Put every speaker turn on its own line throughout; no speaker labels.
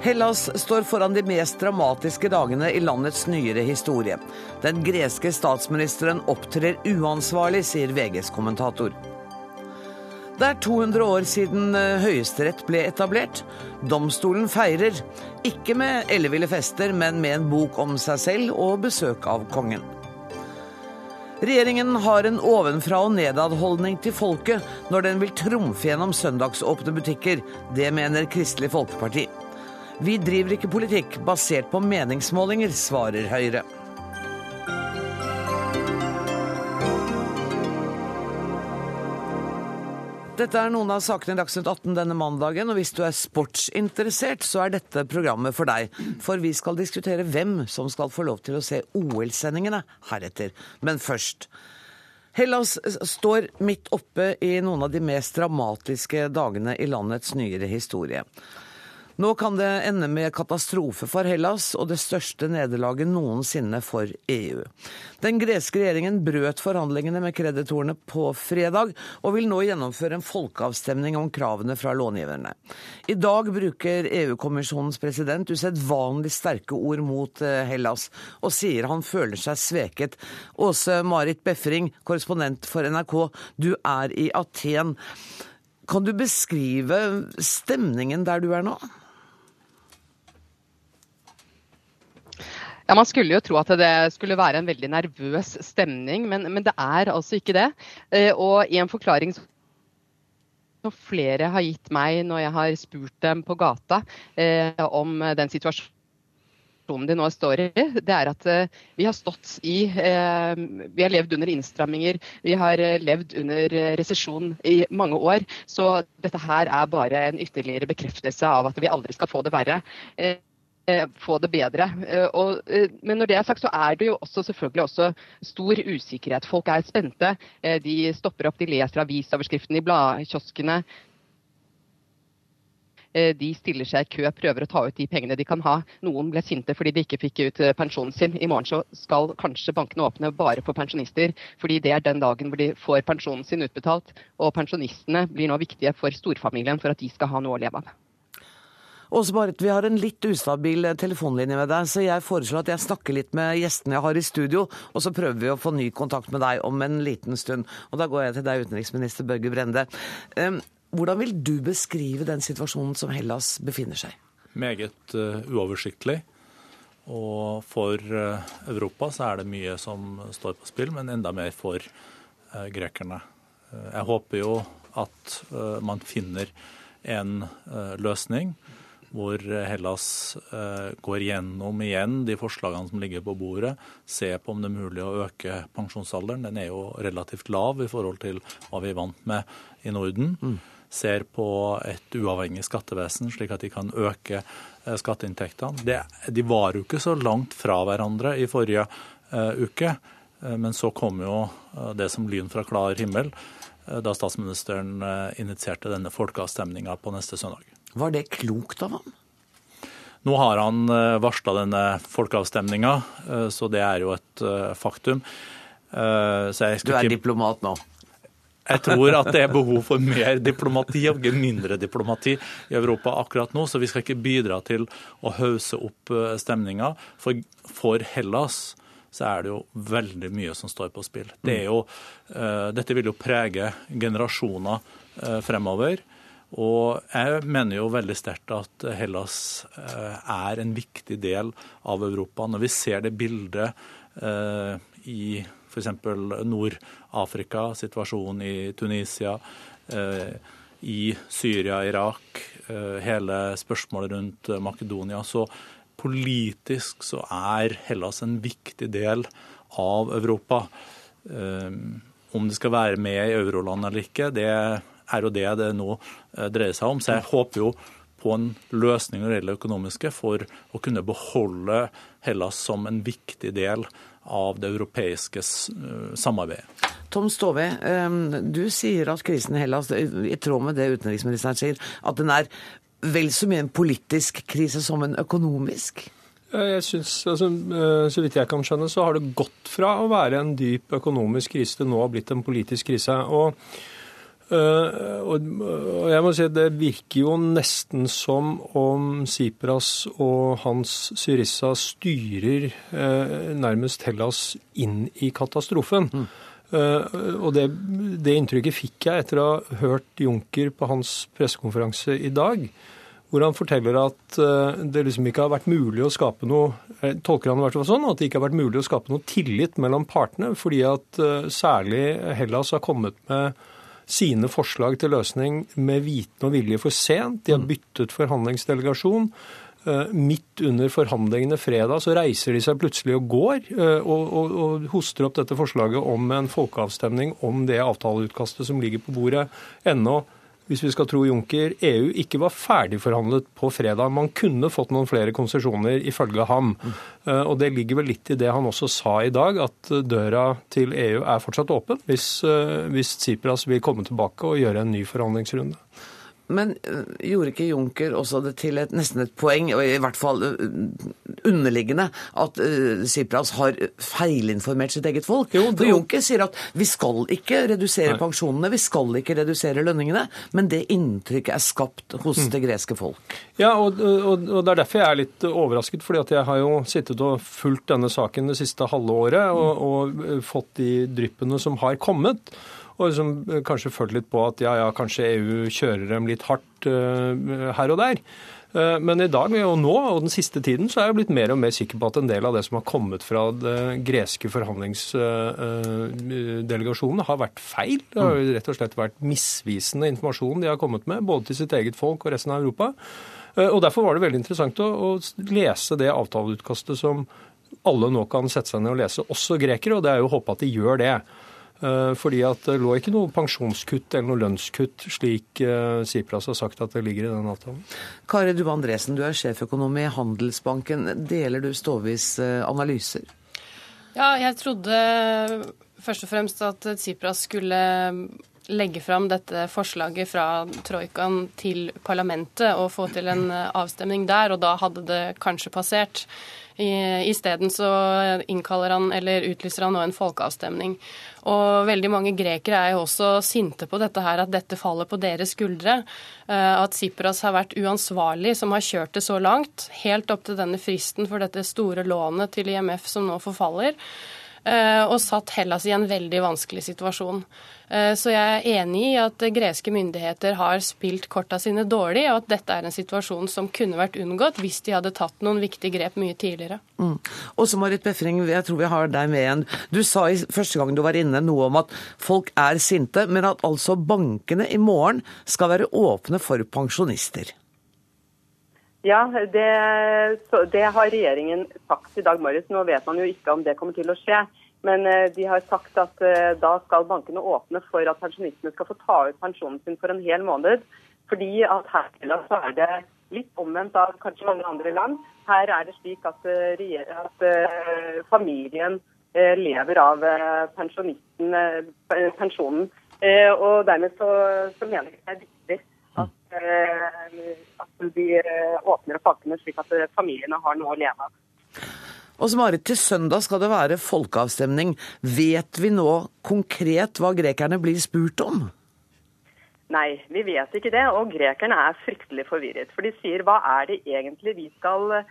Hellas står foran de mest dramatiske dagene i landets nyere historie. Den greske statsministeren opptrer uansvarlig, sier VGs kommentator. Det er 200 år siden eh, Høyesterett ble etablert. Domstolen feirer, ikke med elleville fester, men med en bok om seg selv og besøk av kongen. Regjeringen har en ovenfra og nedad-holdning til folket når den vil trumfe gjennom søndagsåpne butikker. Det mener Kristelig Folkeparti. Vi driver ikke politikk basert på meningsmålinger, svarer Høyre. Dette er noen av sakene i Dagsnytt 18 denne mandagen, og hvis du er sportsinteressert, så er dette programmet for deg. For vi skal diskutere hvem som skal få lov til å se OL-sendingene heretter. Men først. Hellas står midt oppe i noen av de mest dramatiske dagene i landets nyere historie. Nå kan det ende med katastrofe for Hellas og det største nederlaget noensinne for EU. Den greske regjeringen brøt forhandlingene med kreditorene på fredag, og vil nå gjennomføre en folkeavstemning om kravene fra långiverne. I dag bruker EU-kommisjonens president usedvanlig sterke ord mot eh, Hellas, og sier han føler seg sveket. Åse Marit Befring, korrespondent for NRK, du er i Aten. Kan du beskrive stemningen der du er nå?
Ja, Man skulle jo tro at det skulle være en veldig nervøs stemning, men, men det er altså ikke det. Eh, og en forklaring som flere har gitt meg når jeg har spurt dem på gata eh, om den situasjonen de nå står i, det er at eh, vi har stått i Vi har levd under innstramminger, vi har levd under resesjon i mange år. Så dette her er bare en ytterligere bekreftelse av at vi aldri skal få det verre. Eh, få det bedre. Eh, og, eh, men når det er sagt, så er det jo også selvfølgelig også stor usikkerhet. Folk er spente. De stopper opp, de leser avisoverskriftene i bladkioskene. De stiller seg i kø, prøver å ta ut de pengene de kan ha. Noen ble sinte fordi de ikke fikk ut pensjonen sin. I morgen så skal kanskje bankene åpne bare for pensjonister, fordi det er den dagen hvor de får pensjonen sin utbetalt. Og pensjonistene blir nå viktige for storfamilien for at de skal ha noe å leve av.
Åse Marit, vi har en litt ustabil telefonlinje med deg, så jeg foreslår at jeg snakker litt med gjestene jeg har i studio, og så prøver vi å få ny kontakt med deg om en liten stund. Og da går jeg til deg, utenriksminister Børge Brende. Hvordan vil du beskrive den situasjonen som Hellas befinner seg i?
Meget uh, uoversiktlig. Og for uh, Europa så er det mye som står på spill, men enda mer for grekerne. jeg håper jo at man finner en løsning hvor Hellas eh, går gjennom igjen de forslagene som ligger på bordet, ser på om det er mulig å øke pensjonsalderen. Den er jo relativt lav i forhold til hva vi er vant med i Norden. Mm. Ser på et uavhengig skattevesen, slik at de kan øke eh, skatteinntektene. De var jo ikke så langt fra hverandre i forrige uh, uke, men så kom jo det som lyn fra klar himmel da statsministeren initierte denne folkeavstemninga på neste søndag.
Var det klokt av ham?
Nå har han eh, varsla denne folkeavstemninga, eh, så det er jo et eh, faktum.
du er ikke... diplomat nå?
Jeg tror at det er behov for mer diplomati og mindre diplomati i Europa akkurat nå. Så vi skal ikke bidra til å hause opp stemninga. For, for Hellas så er det jo veldig mye som står på spill. Det jo, dette vil jo prege generasjoner fremover. Og jeg mener jo veldig sterkt at Hellas eh, er en viktig del av Europa. Når vi ser det bildet eh, i f.eks. Nord-Afrika, situasjonen i Tunisia, eh, i Syria, Irak, hele spørsmålet rundt Makedonia, så politisk så er Hellas en viktig del av Europa. Om det skal være med i euroland eller ikke, det er jo det det nå eh, dreier seg om. Så jeg håper jo på en løsning når det gjelder økonomiske, for å kunne beholde Hellas som en viktig del av det europeiske eh, samarbeidet.
Tom Stove, du sier at krisen i Hellas, i tråd med det utenriksministeren sier, at den er vel så mye en politisk krise som en økonomisk?
Jeg synes, altså, Så vidt jeg kan skjønne, så har det gått fra å være en dyp økonomisk krise til nå har blitt en politisk krise. Og, og, jeg må si at Det virker jo nesten som om Sipras og hans Syrissa styrer nærmest Hellas inn i katastrofen. Mm. Og det, det, inntrykket fikk jeg etter å ha hørt Juncker på hans pressekonferanse i dag hvor han forteller at eh, det liksom ikke har vært mulig å skape noe tolker han i hvert fall sånn, at det ikke har vært mulig å skape noe tillit mellom partene, fordi at eh, særlig Hellas har kommet med sine forslag til løsning med viten og vilje for sent. De har mm. byttet forhandlingsdelegasjon. Eh, midt under forhandlingene fredag så reiser de seg plutselig og går, og, og, og hoster opp dette forslaget om en folkeavstemning om det avtaleutkastet som ligger på bordet ennå hvis vi skal tro Juncker, EU ikke var ferdigforhandlet på fredag. Man kunne fått noen flere konsesjoner, ifølge ham. Mm. Og det ligger vel litt i det han også sa i dag, at døra til EU er fortsatt åpen hvis, eh, hvis Tsipras vil komme tilbake og gjøre en ny forhandlingsrunde.
Men øh, gjorde ikke Juncker også det til et, nesten et poeng, og i hvert fall øh, underliggende, at uh, Tsipras har feilinformert sitt eget folk? Jo, For Juncker sier at vi skal ikke redusere Nei. pensjonene, vi skal ikke redusere lønningene, men det inntrykket er skapt hos mm. det greske folk.
Ja, og, og, og, det er derfor jeg er litt overrasket, fordi at jeg har jo sittet og fulgt denne saken det siste halve året og, og fått de dryppene som har kommet og liksom kanskje følt litt på at ja, ja, kanskje EU kjører dem litt hardt uh, her og der. Uh, men i dag og nå og den siste tiden så er jeg blitt mer og mer sikker på at en del av det som har kommet fra det greske forhandlingsdelegasjonen, har vært feil. Det har rett og slett vært misvisende informasjon de har kommet med, både til sitt eget folk og resten av Europa. Og Derfor var det veldig interessant å, å lese det avtaleutkastet som alle nå kan sette seg ned og lese, også grekere, og det er jo å håpe at de gjør det. Eh, fordi at det lå ikke noe pensjonskutt eller noe lønnskutt, slik eh, Sipras har sagt at det ligger i den avtalen.
Kari Due Andresen, du er sjeføkonom i Handelsbanken. Deler du Stovis eh, analyser?
Ja, jeg trodde først og fremst at Tsipras skulle legge fram dette forslaget fra troikaen til parlamentet og få til en avstemning der, og da hadde det kanskje passert. Isteden så innkaller han, eller utlyser han nå en folkeavstemning. Og veldig mange grekere er jo også sinte på dette her, at dette faller på deres skuldre. Eh, at Sipras har vært uansvarlig som har kjørt det så langt, helt opp til denne fristen for dette store lånet til IMF som nå forfaller. Eh, og satt Hellas i en veldig vanskelig situasjon. Eh, så jeg er enig i at greske myndigheter har spilt korta sine dårlig, og at dette er en situasjon som kunne vært unngått hvis de hadde tatt noen viktige grep mye tidligere. Mm.
Og så Marit Befring, jeg tror vi har deg med igjen. Du sa i første gang du var inne noe om at folk er sinte, men at altså bankene i morgen skal være åpne for pensjonister.
Ja, det, det, har regjeringen sagt i dag morges. Nå vet man jo ikke om det kommer til å skje. Men eh, de har sagt at eh, da skal bankene åpne for at pensjonistene skal få ta ut pensjonen sin for en hel måned. Fordi at her så er det litt omvendt av kanskje mange andre land. Her er det slik at, eh, at familien lever av pensjonen. Og dermed så, så mener jeg det er viktig Eh, at de eh, åpner opp pakkene slik at eh, familiene har noe å leve av.
Og så Marit, Til søndag skal det være folkeavstemning. Vet vi nå konkret hva grekerne blir spurt om?
Nei, vi vet ikke det. Og grekerne er fryktelig forvirret. For de sier hva er det egentlig vi skal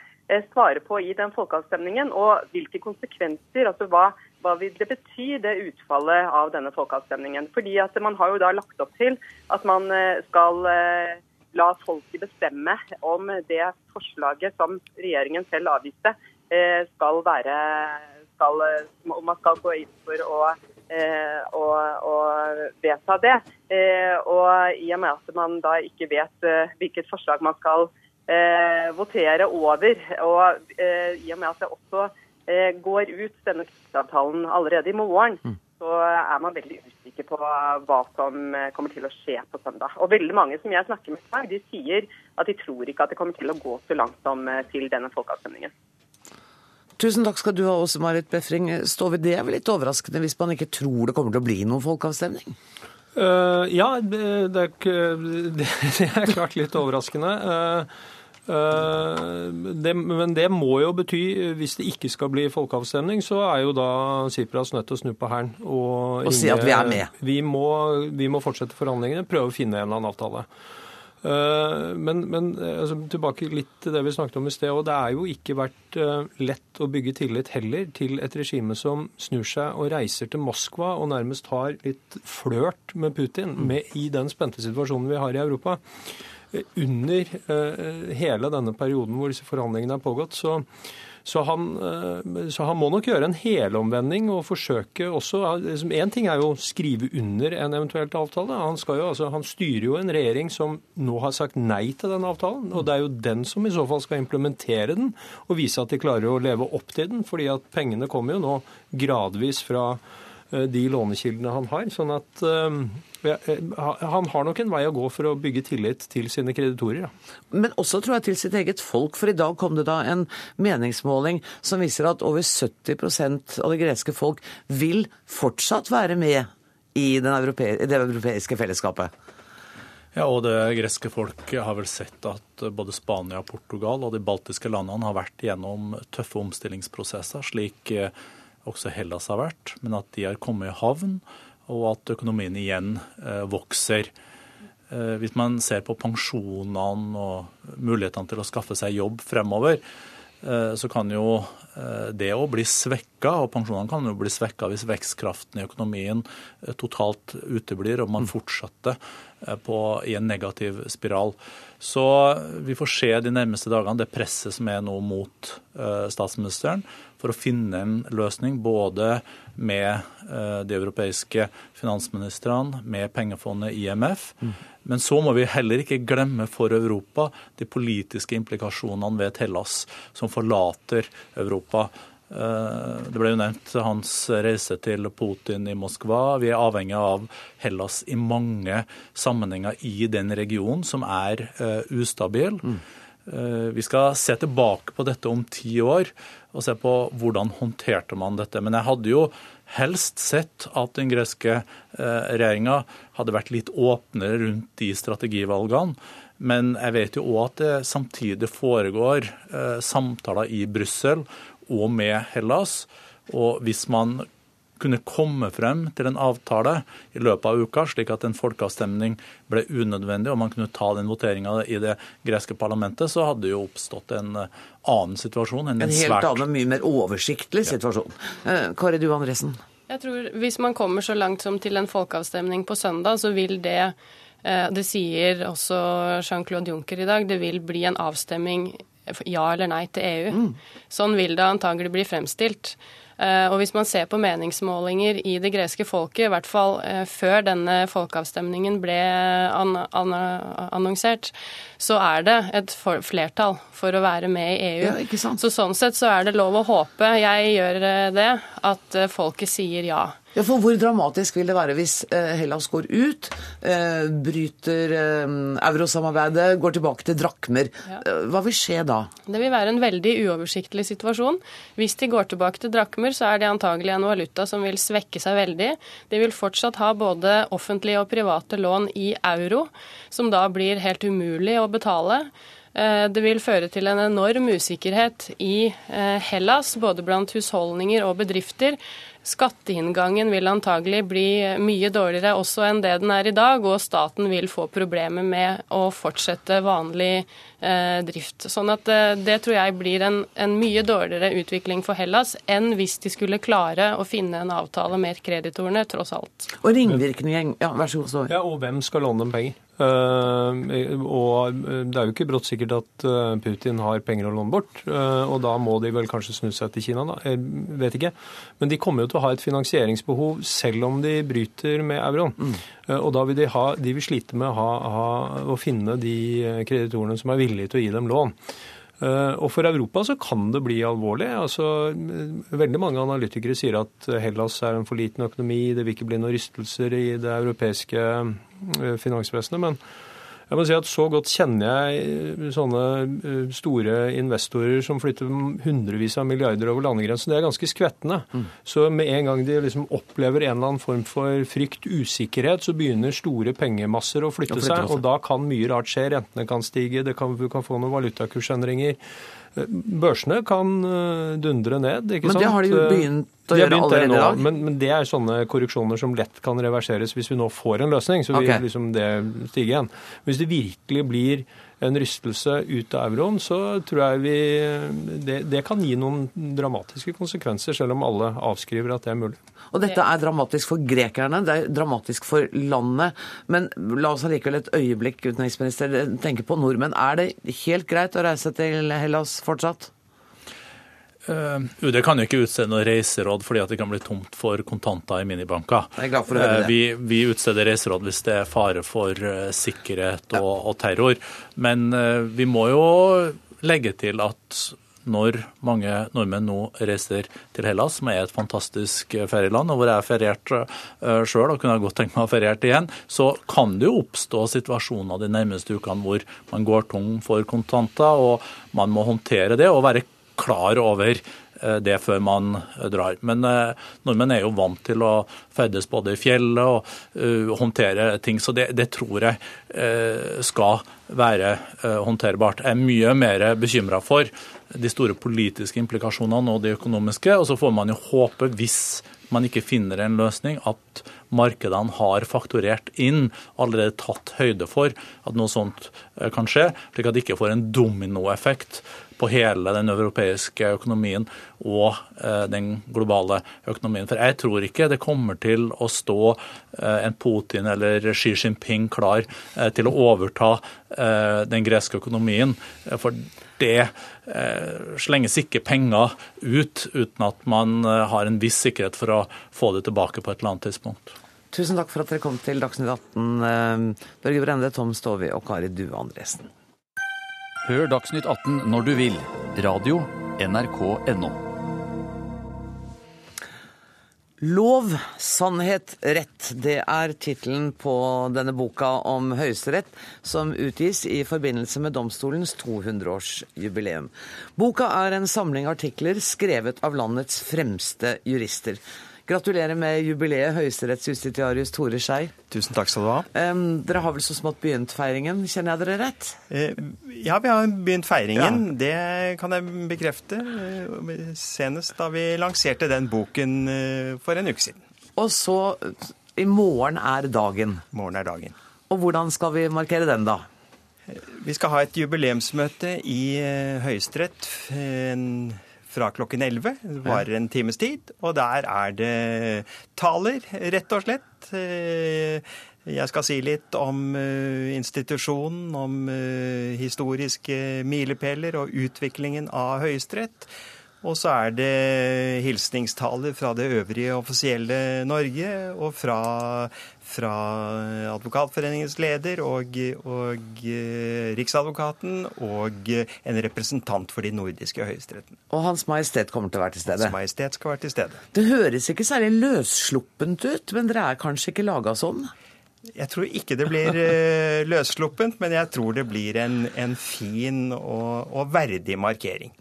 svare på i den folkeavstemningen, og hvilke konsekvenser, altså hva, hva vil det bety, det utfallet av denne folkeavstemningen? Fordi at Man har jo da lagt opp til at man eh, skal eh, la folket bestemme om det forslaget som regjeringen selv avviste, eh, skal være skal, Om man skal gå inn for å, å, å vedta det. Og i og med at man da ikke vet hvilket forslag man skal votere over, og i og med at det også går ut denne krigsavtalen allerede i morgen, mm. så er man veldig usikker på hva som eh, kommer til å skje på søndag. Og veldig mange som jeg snakker med i dag, de sier at de tror ikke at det kommer til å gå så langt som eh, til denne folkeavstemningen.
Tusen takk skal du ha også, Marit Befring. Står det er vel litt overraskende hvis man ikke tror det kommer til å bli noen folkeavstemning?
Uh, ja, det er, det er, klart litt overraskende. Uh, Det, men det må jo bety, hvis det ikke skal bli folkeavstemning, så er jo da Sipras nødt til å snu på hælen og,
og si at vi er med.
Vi må, vi må fortsette forhandlingene, prøve å finne en eller annen avtale. Eh, men, men altså, tilbake litt til det vi snakket om i sted. og Det er jo ikke vært eh, lett å bygge tillit heller til et regime som snur seg og reiser til Moskva og nærmest har litt flørt med Putin mm. med, i den spente situasjonen vi har i Europa. Eh, under hele denne perioden hvor disse forhandlingene har pågått, så så han, eh, så han, må nok gjøre en helomvending og forsøke også liksom, ting er jo å skrive under en eventuelt avtale. Han, jo, altså, han, styrer jo en regjering som nå har sagt nei til den avtalen. Og det er jo den som i så fall skal implementere den og vise at de klarer å leve opp til den. fordi at pengene kommer jo nå gradvis fra Eh, de lånekildene han har. Sånn at han har nok en vei å gå for å bygge tillit til sine kreditorer. Ja.
Men også tror jeg til sitt eget folk, for i dag kom det da en meningsmåling som viser at over 70% av det greske folk vil fortsatt være med i, europe i det europeiske fellesskapet.
Ja, og det greske folk har vel sett at både Spania, Portugal og de baltiske landene har vært gjennom tøffe omstillingsprosesser, slik også Hellas har vært, men at de har kommet i havn, og at økonomien igjen eh, vokser. Eh, hvis man ser på pensjonene og mulighetene til å skaffe seg jobb fremover, eh, så kan jo det òg bli svekka, og pensjonene kan jo bli svekka hvis vekstkraften i økonomien totalt uteblir og man mm. fortsetter på, i en negativ spiral. Så vi får se de nærmeste dagene det presset som er nå mot statsministeren for å finne en løsning både med eh, de europeiske finansministrene, med pengefondet IMF. Mm. Men så må vi heller ikke glemme for Europa de politiske implikasjonene ved Hellas, som forlater Europa. Eh, det ble jo nevnt hans reise til Putin i Moskva. Vi er avhengig av Hellas i mange sammenhenger i den regionen, som er uh, ustabil. Mm. Uh, vi skal se tilbake på dette om ti år og se på hvordan håndterte man dette. Men jeg hadde jo helst sett at den greske eh, regjeringa hadde vært litt åpnere rundt de strategivalgene. Men jeg vet jo òg at det samtidig foregår eh, samtaler i Brussel og med Hellas. Og hvis man kunne komme frem til en avtale i løpet av uka, slik at en folkeavstemning ble unødvendig og man kunne ta den voteringa i det greske parlamentet, så hadde det jo oppstått en eh, annen situasjon.
En, en helt svært... annen, mye mer oversiktlig situasjon. Ja. Eh, Kari Du Andresen?
Jeg tror Hvis man kommer så langt som til en folkeavstemning på søndag, så vil det eh, det sier også Jean-Claude Juncker i dag. Det vil bli en avstemning ja eller nei til EU. Mm. Sånn vil det antagelig bli fremstilt. Eh, og hvis man ser på meningsmålinger i det greske folket, i hvert fall eh, før denne folkeavstemningen ble annonsert, så er det et flertall for å være med i EU. Ja, så sånn sett så er det lov å håpe, jeg gjør eh, det, at folket sier ja.
Ja, for Hvor dramatisk vil det være hvis eh, Hellas går ut, eh, bryter eh, eurosamarbeidet, går tilbake til drakmer? Hva vil skje da?
Det vil være en veldig uoversiktlig situasjon. Hvis de går tilbake til drakmer, så er det antagelig en valuta som vil svekke seg veldig. De vil fortsatt ha både offentlige og private lån i euro, som da blir helt umulig å betale. Det vil føre til en enorm usikkerhet i Hellas, både blant husholdninger og bedrifter. Skatteinngangen vil antagelig bli mye dårligere også enn det den er i dag, og staten vil få problemer med å fortsette vanlig eh, drift. Sånn at eh, Det tror jeg blir en, en, mye dårligere utvikling for Hellas enn hvis de skulle klare å finne en avtale med kreditorene, tross alt.
Og ringvirkningen, ja, vær så god.
Ja, Og hvem skal låne dem penger? Uh, og det er jo ikke brått sikkert at uh, Putin har penger å låne bort. Og da må de vel kanskje snu seg til Kina, da. Jeg vet ikke. Men de kommer jo til å ha et finansieringsbehov selv om de bryter med euroen. Mm. og da vil de, ha, de vil slite med å, ha, ha, å finne de kreditorene som er villige til å gi dem lån. Og For Europa så kan det bli alvorlig. Altså, veldig mange analytikere sier at Hellas er en for liten økonomi, det vil ikke bli noen rystelser i det europeiske finansvesenet. Men Jeg må si at Så godt kjenner jeg sånne eh, store investorer som flytter hundrevis av milliarder over landegrensen. Det er ganske skvettende. Mm. Så med en gang de liksom opplever en eller annen form for frykt, usikkerhet, så begynner store pengemasser å flytte, seg. Og da kan mye rart skje. Rentene kan stige, det kan, du kan få noen valutakursendringer. Børsene kan eh, dundre ned. ikke
sant? Men det har de jo begynt å
de
gjøre allerede i dag.
Men, men, det er sånne korreksjoner som lett kan reverseres hvis vi nå får en løsning. Så okay. liksom det stige igjen. Hvis det virkelig blir en rystelse ut av euroen, så tror jeg vi det, det, kan gi noen dramatiske konsekvenser, selv om alle avskriver at det er mulig.
Og dette er dramatisk for grekerne, det er dramatisk for landet. Men la oss allikevel et øyeblikk, utenriksminister, tenke på nordmenn. Er det helt greit å reise til Hellas fortsatt?
Uh, UD kan jo ikke utstede noe reiseråd fordi at det kan bli tomt for kontanter i minibanker.
Er.
Uh, vi, vi, utsteder reiseråd hvis det er fare for uh, sikkerhet og, og, terror. Men vi må jo legge til at når mange nordmenn nå reiser til Hellas, som er et fantastisk ferieland, og hvor jeg har feriert sjøl og kunne godt tenkt meg å ha feriert igjen, så kan det jo oppstå situasjoner de nærmeste ukene hvor man går tom for kontanter, og man må håndtere det og være klar over eh, det før man drar. Men eh, nordmenn er jo vant til å ferdes både i fjellet og uh, håndtere ting, så det, det tror jeg uh, skal være uh, håndterbart. Jeg er mye mer bekymra for de store politiske implikasjonene og de økonomiske. Og så får man jo håpe, hvis man ikke finner en løsning, at markedene har fakturert inn, allerede tatt høyde for at noe sånt eh, kan skje, slik at det ikke får en dominoeffekt på hele den europeiske økonomien og eh, den globale økonomien. For jeg tror ikke det kommer til å stå eh, en Putin eller Xi Jinping klar til å overta den greske økonomien. For det slenges ikke penger ut uten at man har en viss sikkerhet for å få det tilbake på et eller annet tidspunkt.
Tusen takk for at dere kom til Dagsnytt 18, eh, Børge Brende, Tom Stovi og Kari Due Andresen.
Hør Dagsnytt 18 når du vil. Radio NRK.no.
Lov, sannhet, rett. Det er tittelen på denne boka om Høyesterett, som utgis i forbindelse med domstolens 200-årsjubileum. Boka er en samling artikler skrevet av landets fremste jurister. Gratulerer med jubileet, høyesterettsjustitiarius Tore Skei.
Tusen takk skal du ha.
Um, dere har vel så smått begynt feiringen, kjenner jeg dere rett?
Uh, ja, vi har begynt feiringen. Ja. Det kan jeg bekrefte. Uh, senest da vi lanserte den boken uh, for en uke siden.
Og så I morgen er dagen.
Morgen er dagen.
Og hvordan skal vi markere den, da?
Vi skal ha et jubileumsmøte i Høyesterett. En fra klokken 11. Det varer en times tid. Og der er det taler, rett og slett. Eh, jeg skal si litt om eh, institusjonen, om eh, historiske milepæler og utviklingen av Høyesterett. Og så er det hilsningstaler fra det øvrige offisielle Norge og fra, fra Advokatforeningens leder og, og eh, Riksadvokaten og en representant for de nordiske høyesterettene.
Og Hans Majestet kommer til å være til stede?
Hans Majestet skal være til stede.
Det høres ikke særlig løssluppent ut, men dere er kanskje ikke laga sånn?
Jeg tror ikke det blir uh, løssluppent, men jeg tror det blir en, en fin og, og verdig markering.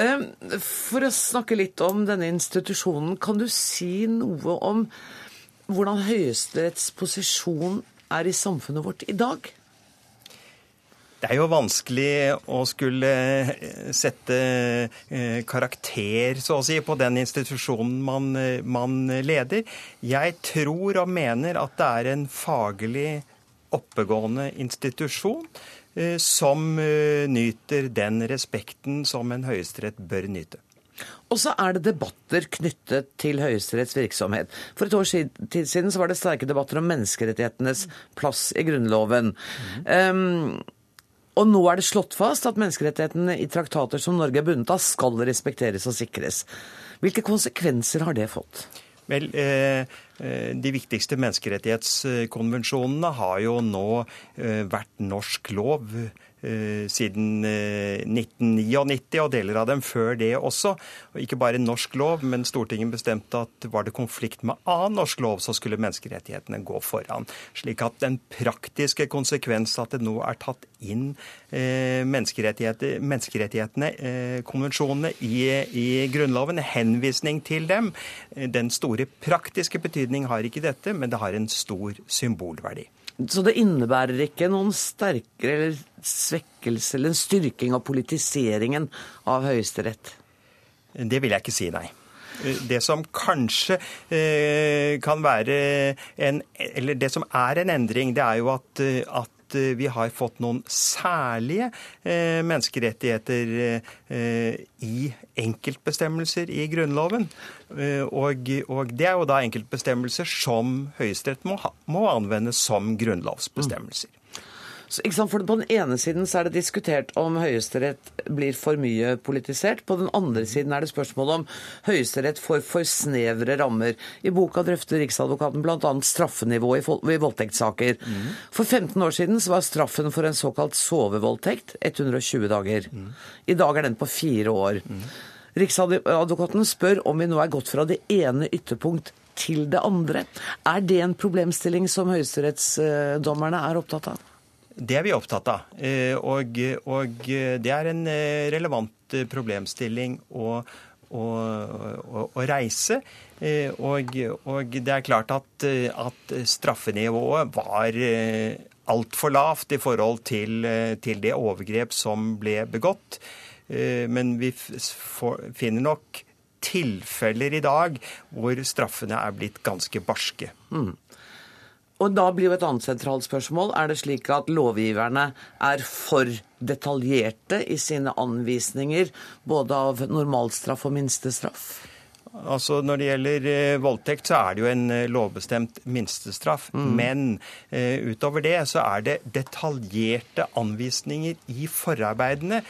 Ehm, for å snakke litt om denne institusjonen, kan du si noe om hvordan Høyesteretts posisjon er i samfunnet vårt i dag?
Det er jo vanskelig å skulle eh, sette eh, karakter, så å si, på den institusjonen man, eh, man leder. Jeg tror og mener at det er en faglig oppegående institusjon som nyter den respekten som en høyesterett bør nyte.
Og så er det debatter knyttet til Høyesteretts virksomhet. For et tid siden så var det sterke debatter om menneskerettighetenes plass i Grunnloven. Mm. Um, og nå er det slått fast at menneskerettighetene i traktater som Norge er bundet av, skal respekteres og sikres. Hvilke konsekvenser har det fått?
Vel, eh, Eh, de viktigste menneskerettighetskonvensjonene har jo nå eh, vært norsk lov siden 1999, eh, og deler av dem før det også. Og ikke bare norsk lov, men Stortinget bestemte at var det konflikt med annen norsk lov, så skulle menneskerettighetene gå foran. Slik at den praktiske konsekvens at det nå er tatt inn eh, menneskerettighetene, konvensjonene, i, i Grunnloven, henvisning til dem, den store praktiske betydning har ikke dette, men det har en stor symbolverdi.
Så det innebærer ikke noen sterkere eller svekkelse eller en styrking av politiseringen av Høyesterett?
Det vil jeg ikke si, nei. Det som kanskje eh, kan være en Eller det som er en endring, det er jo at, at Eh, vi har fått noen særlige eh, menneskerettigheter eh, i enkeltbestemmelser i Grunnloven. Og, og, det er jo da enkeltbestemmelser som Høyesterett må, må anvende som grunnlovsbestemmelser.
Så, for På den ene siden så er det diskutert om Høyesterett blir for mye politisert. På den andre siden er det spørsmål om Høyesterett får for snevre rammer. I boka drøfter Riksadvokaten bl.a. straffenivået i voldtektssaker. Mm. For 15 år siden så var straffen for en såkalt sovevoldtekt 120 dager. Mm. I dag er den på fire år. Mm. Riksadvokaten spør om vi nå er gått fra det ene ytterpunkt til det andre. Er det en problemstilling som høyesterettsdommerne er opptatt av?
Det er vi opptatt av. Eh, og, og det er en eh, relevant eh, problemstilling å, å, å, å reise. Og, og, det er klart at, at straffenivået var altfor lavt i forhold til, til, det overgrep som ble begått. Men vi finner nok tilfeller i dag hvor straffene er blitt ganske barske. Mm.
Og da blir jo et annet sentralt spørsmål er det slik at lovgiverne er for detaljerte i sine anvisninger både av normalstraff og minstestraff?
Altså Når det gjelder eh, voldtekt, så er det jo en eh, lovbestemt minstestraff. Mm. Men eh, utover det så er det detaljerte anvisninger i forarbeidene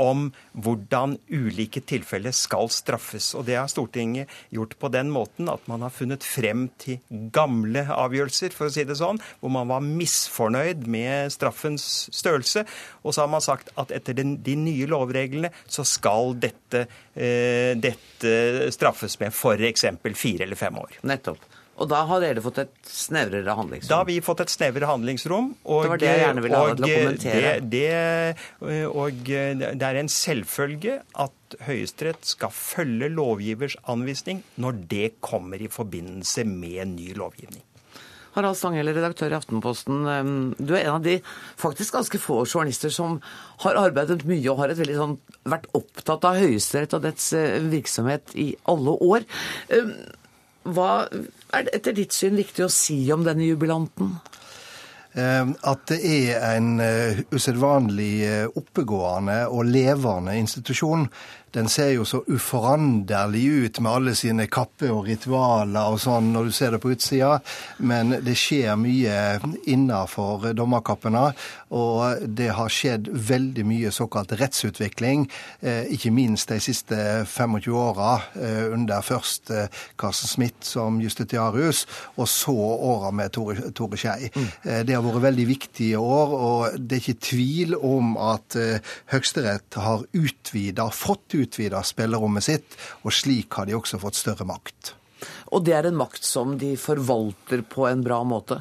om hvordan ulike tilfeller skal straffes. Og det har Stortinget gjort på den måten at man har funnet frem til gamle avgjørelser, for å si det sånn, hvor man var misfornøyd med straffens størrelse. Og så har man sagt at etter den, de nye lovreglene så skal dette, eh, dette straffes med f.eks. fire eller fem år.
Nettopp. Og da har dere fått et snevrere handlingsrom?
Da har vi fått et snevrere handlingsrom.
Og, det var det jeg gjerne ville ha til å kommentere.
Det, det, og det er en selvfølge at Høyesterett skal følge lovgivers anvisning når det kommer i forbindelse med ny lovgivning.
Harald Stanghelle, redaktør i Aftenposten. Du er en av de faktisk ganske få journalister som har arbeidet mye og har sånn, vært opptatt av Høyesterett og dets eh, virksomhet i alle år. Hva er det etter ditt syn viktig å si om denne jubilanten?
Ehm, at det er en eh, usedvanlig eh, oppegående og levende institusjon den ser jo så uforanderlig ut med alle sine kapper og ritualer og sånn når du ser det på utsida, men det skjer mye innafor dommerkappene. Og det har skjedd veldig mye såkalt rettsutvikling, eh, ikke minst de siste 25 åra, eh, under først eh, Carsten Smith som justitiarius, og så åra med Tore, Tore Skei. Mm. Det har vært veldig viktige år, og det er ikke tvil om at Høyesterett har utvida, fått utvida utvida spillerommet sitt, og slik har de også fått større makt.
Og det er en makt som de forvalter på en bra måte?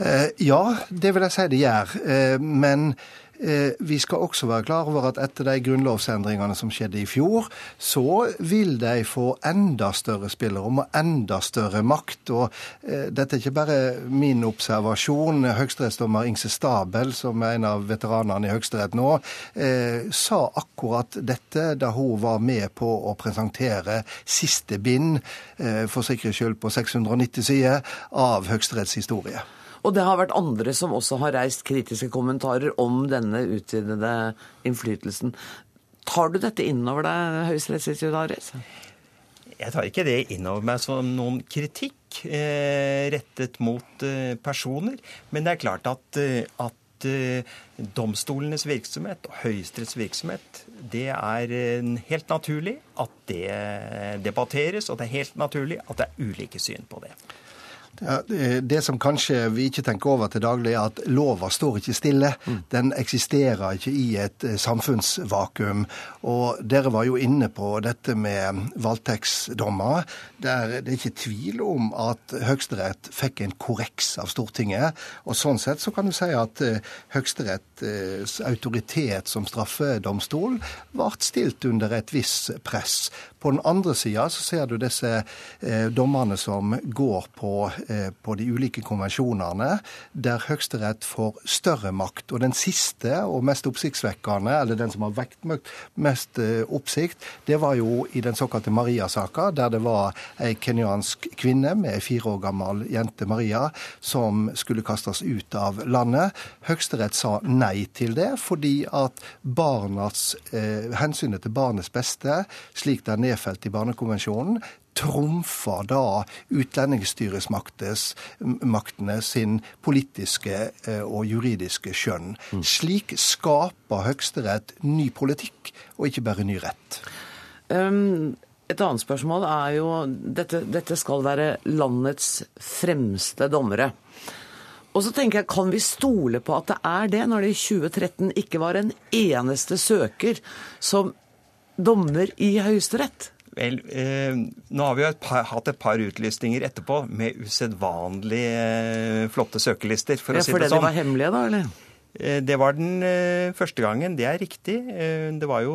Eh, ja, det vil jeg si det gjør. Eh, men Eh, vi skal også være klar over at etter de grunnlovsendringene som skjedde i fjor, så vil de få enda større spillerom og enda større makt. Og dette er ikke bare min observasjon. Høyesterettsdommer Ingse Stabel, som er en av veteranene i Høyesterett nå, sa akkurat dette da hun var med på å presentere siste bind, for sikkerhets skyld på 690 sider, av Høyesteretts historie.
Og det har vært andre som også har reist kritiske kommentarer om denne utvidede innflytelsen. Tar du dette innover deg, høyesterettsjustitiarius?
Jeg tar ikke det innover meg som noen kritikk eh, rettet mot eh, personer. Men det er klart at, eh, at eh, domstolenes virksomhet og Høyesteretts virksomhet, det er eh, helt naturlig at det debatteres, og det er helt naturlig at det er ulike syn på det.
Ja, det- som kanskje vi ikke tenker over til daglig, er at lova står ikke stille. Den eksisterer ikke i et eh, samfunnsvakuum. Og dere var jo inne på dette med voldtektsdommer. Der det er ikke tvil om at Høyesterett fikk en korreks av Stortinget. Og sånn sett så kan du si at eh, Høyesteretts autoritet som straffedomstol ble stilt under et visst press. På den andre sida så ser du disse eh, dommerne som går på, eh, på de ulike konvensjonene, der Høyesterett får større makt. Og den siste og mest oppsiktsvekkende, eller den som har vekt mest eh, oppsikt, det var jo i den såkalte Maria-saka, der det var ei kenyansk kvinne med ei fire år gammel jente, Maria, som skulle kastes ut av landet. Høyesterett sa nei til det, fordi at barnas, eh, hensynet til barnets beste, slik det er nedfelt i Barnekonvensjonen, trumfer da utlendingsstyresmaktene sin politiske eh, og juridiske skjønn. Slik skaper Høyesterett ny politikk, og ikke bare ny rett.
Um, et annet spørsmål er jo dette, dette skal være landets fremste dommere. Og så tenker jeg, Kan vi stole på at det er det, når det i 2013 ikke var en eneste søker som dommer i Høyesterett?
Vel, eh, nå har vi jo et par, hatt et par utlysninger etterpå med usedvanlig eh, flotte søkerlister, for
Ja,
å si det sånn.
de var hemmelige, da? eller?
Eh, Det var den eh, første gangen, det er riktig. Eh, Det var jo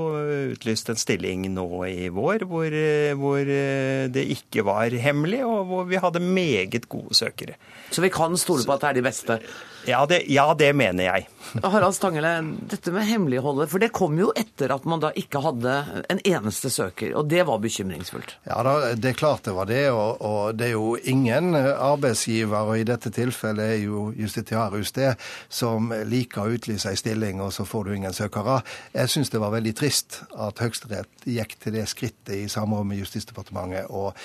utlyst en stilling nå i vår hvor, hvor det ikke var hemmelig, og hvor vi hadde meget gode søkere.
Så vi kan stole på at det er de beste?
Ja, det, ja, det mener jeg.
Harald Stangele, dette med hemmeligholdet, for det kom jo etter at man da ikke hadde en eneste søker, og det var bekymringsfullt.
Ja, da, Det er klart det var det, og, og det er jo ingen arbeidsgiver, og i dette tilfellet er jo Justitiarius det, som liker å utlyse ei stilling, og så får du ingen søkere. Jeg syns det var veldig trist at Høyesterett gikk til det skrittet i samråd med Justisdepartementet og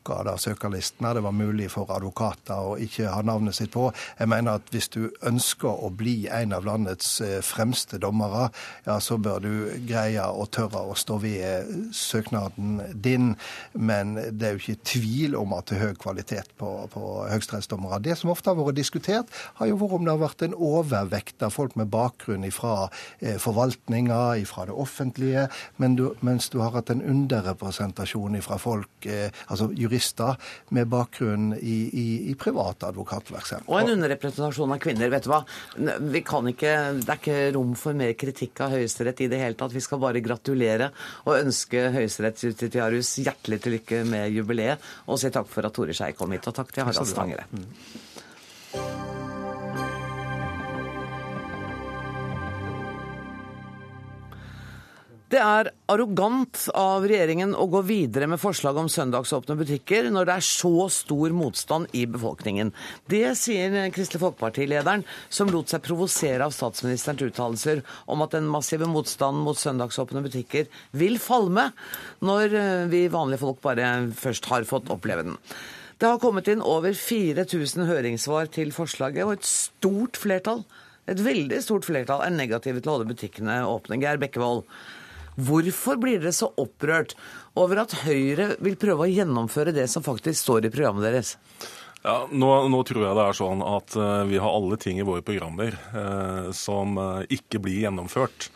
lukka da søkerlistene. Det var mulig for advokater å ikke ha navnet sitt på. Jeg mener at hvis du ønsker å bli en av landets eh, fremste dommere, ja, så bør du greie å tørre å stå ved eh, søknaden din. Men det er jo ikke tvil om at det er høy kvalitet på, på høyesterettsdommere. Det som ofte har vært diskutert, har jo vært om det har vært en overvekt av folk med bakgrunn fra eh, forvaltninga, fra det offentlige, mens du har hatt en underrepresentasjon fra folk, altså jurister, med bakgrunn i, i, i privat advokatvirksomhet.
Og en underrepresentasjon av kvinner. vet du hva? Vi kan ikke, Det er ikke rom for mer kritikk av Høyesterett i det hele tatt. Vi skal bare gratulere og ønske Høyesterettsjustitiarius hjertelig til lykke med jubileet, og si takk for at Tore Skei kom hit. Og takk til Harald Stangere. Det er arrogant av regjeringen å gå videre med forslag om søndagsåpne butikker når det er så stor motstand i befolkningen. Det sier Kristelig Folkeparti-lederen, som lot seg provosere av statsministerens uttalelser om at den massive motstanden mot søndagsåpne butikker vil falme når eh, vi vanlige folk bare først har fått oppleve den. Det har kommet inn over 4000 høringssvar til forslaget, og et stort flertall, et veldig stort flertall, er negative til å holde butikkene åpne. Geir Bekkevold, Hvorfor blir dere så opprørt over at Høyre vil prøve å gjennomføre det som faktisk står i programmet deres?
Ja, nå, nå tror jeg det er sånn at eh, vi har alle ting i våre programmer eh, som eh, ikke blir gjennomført.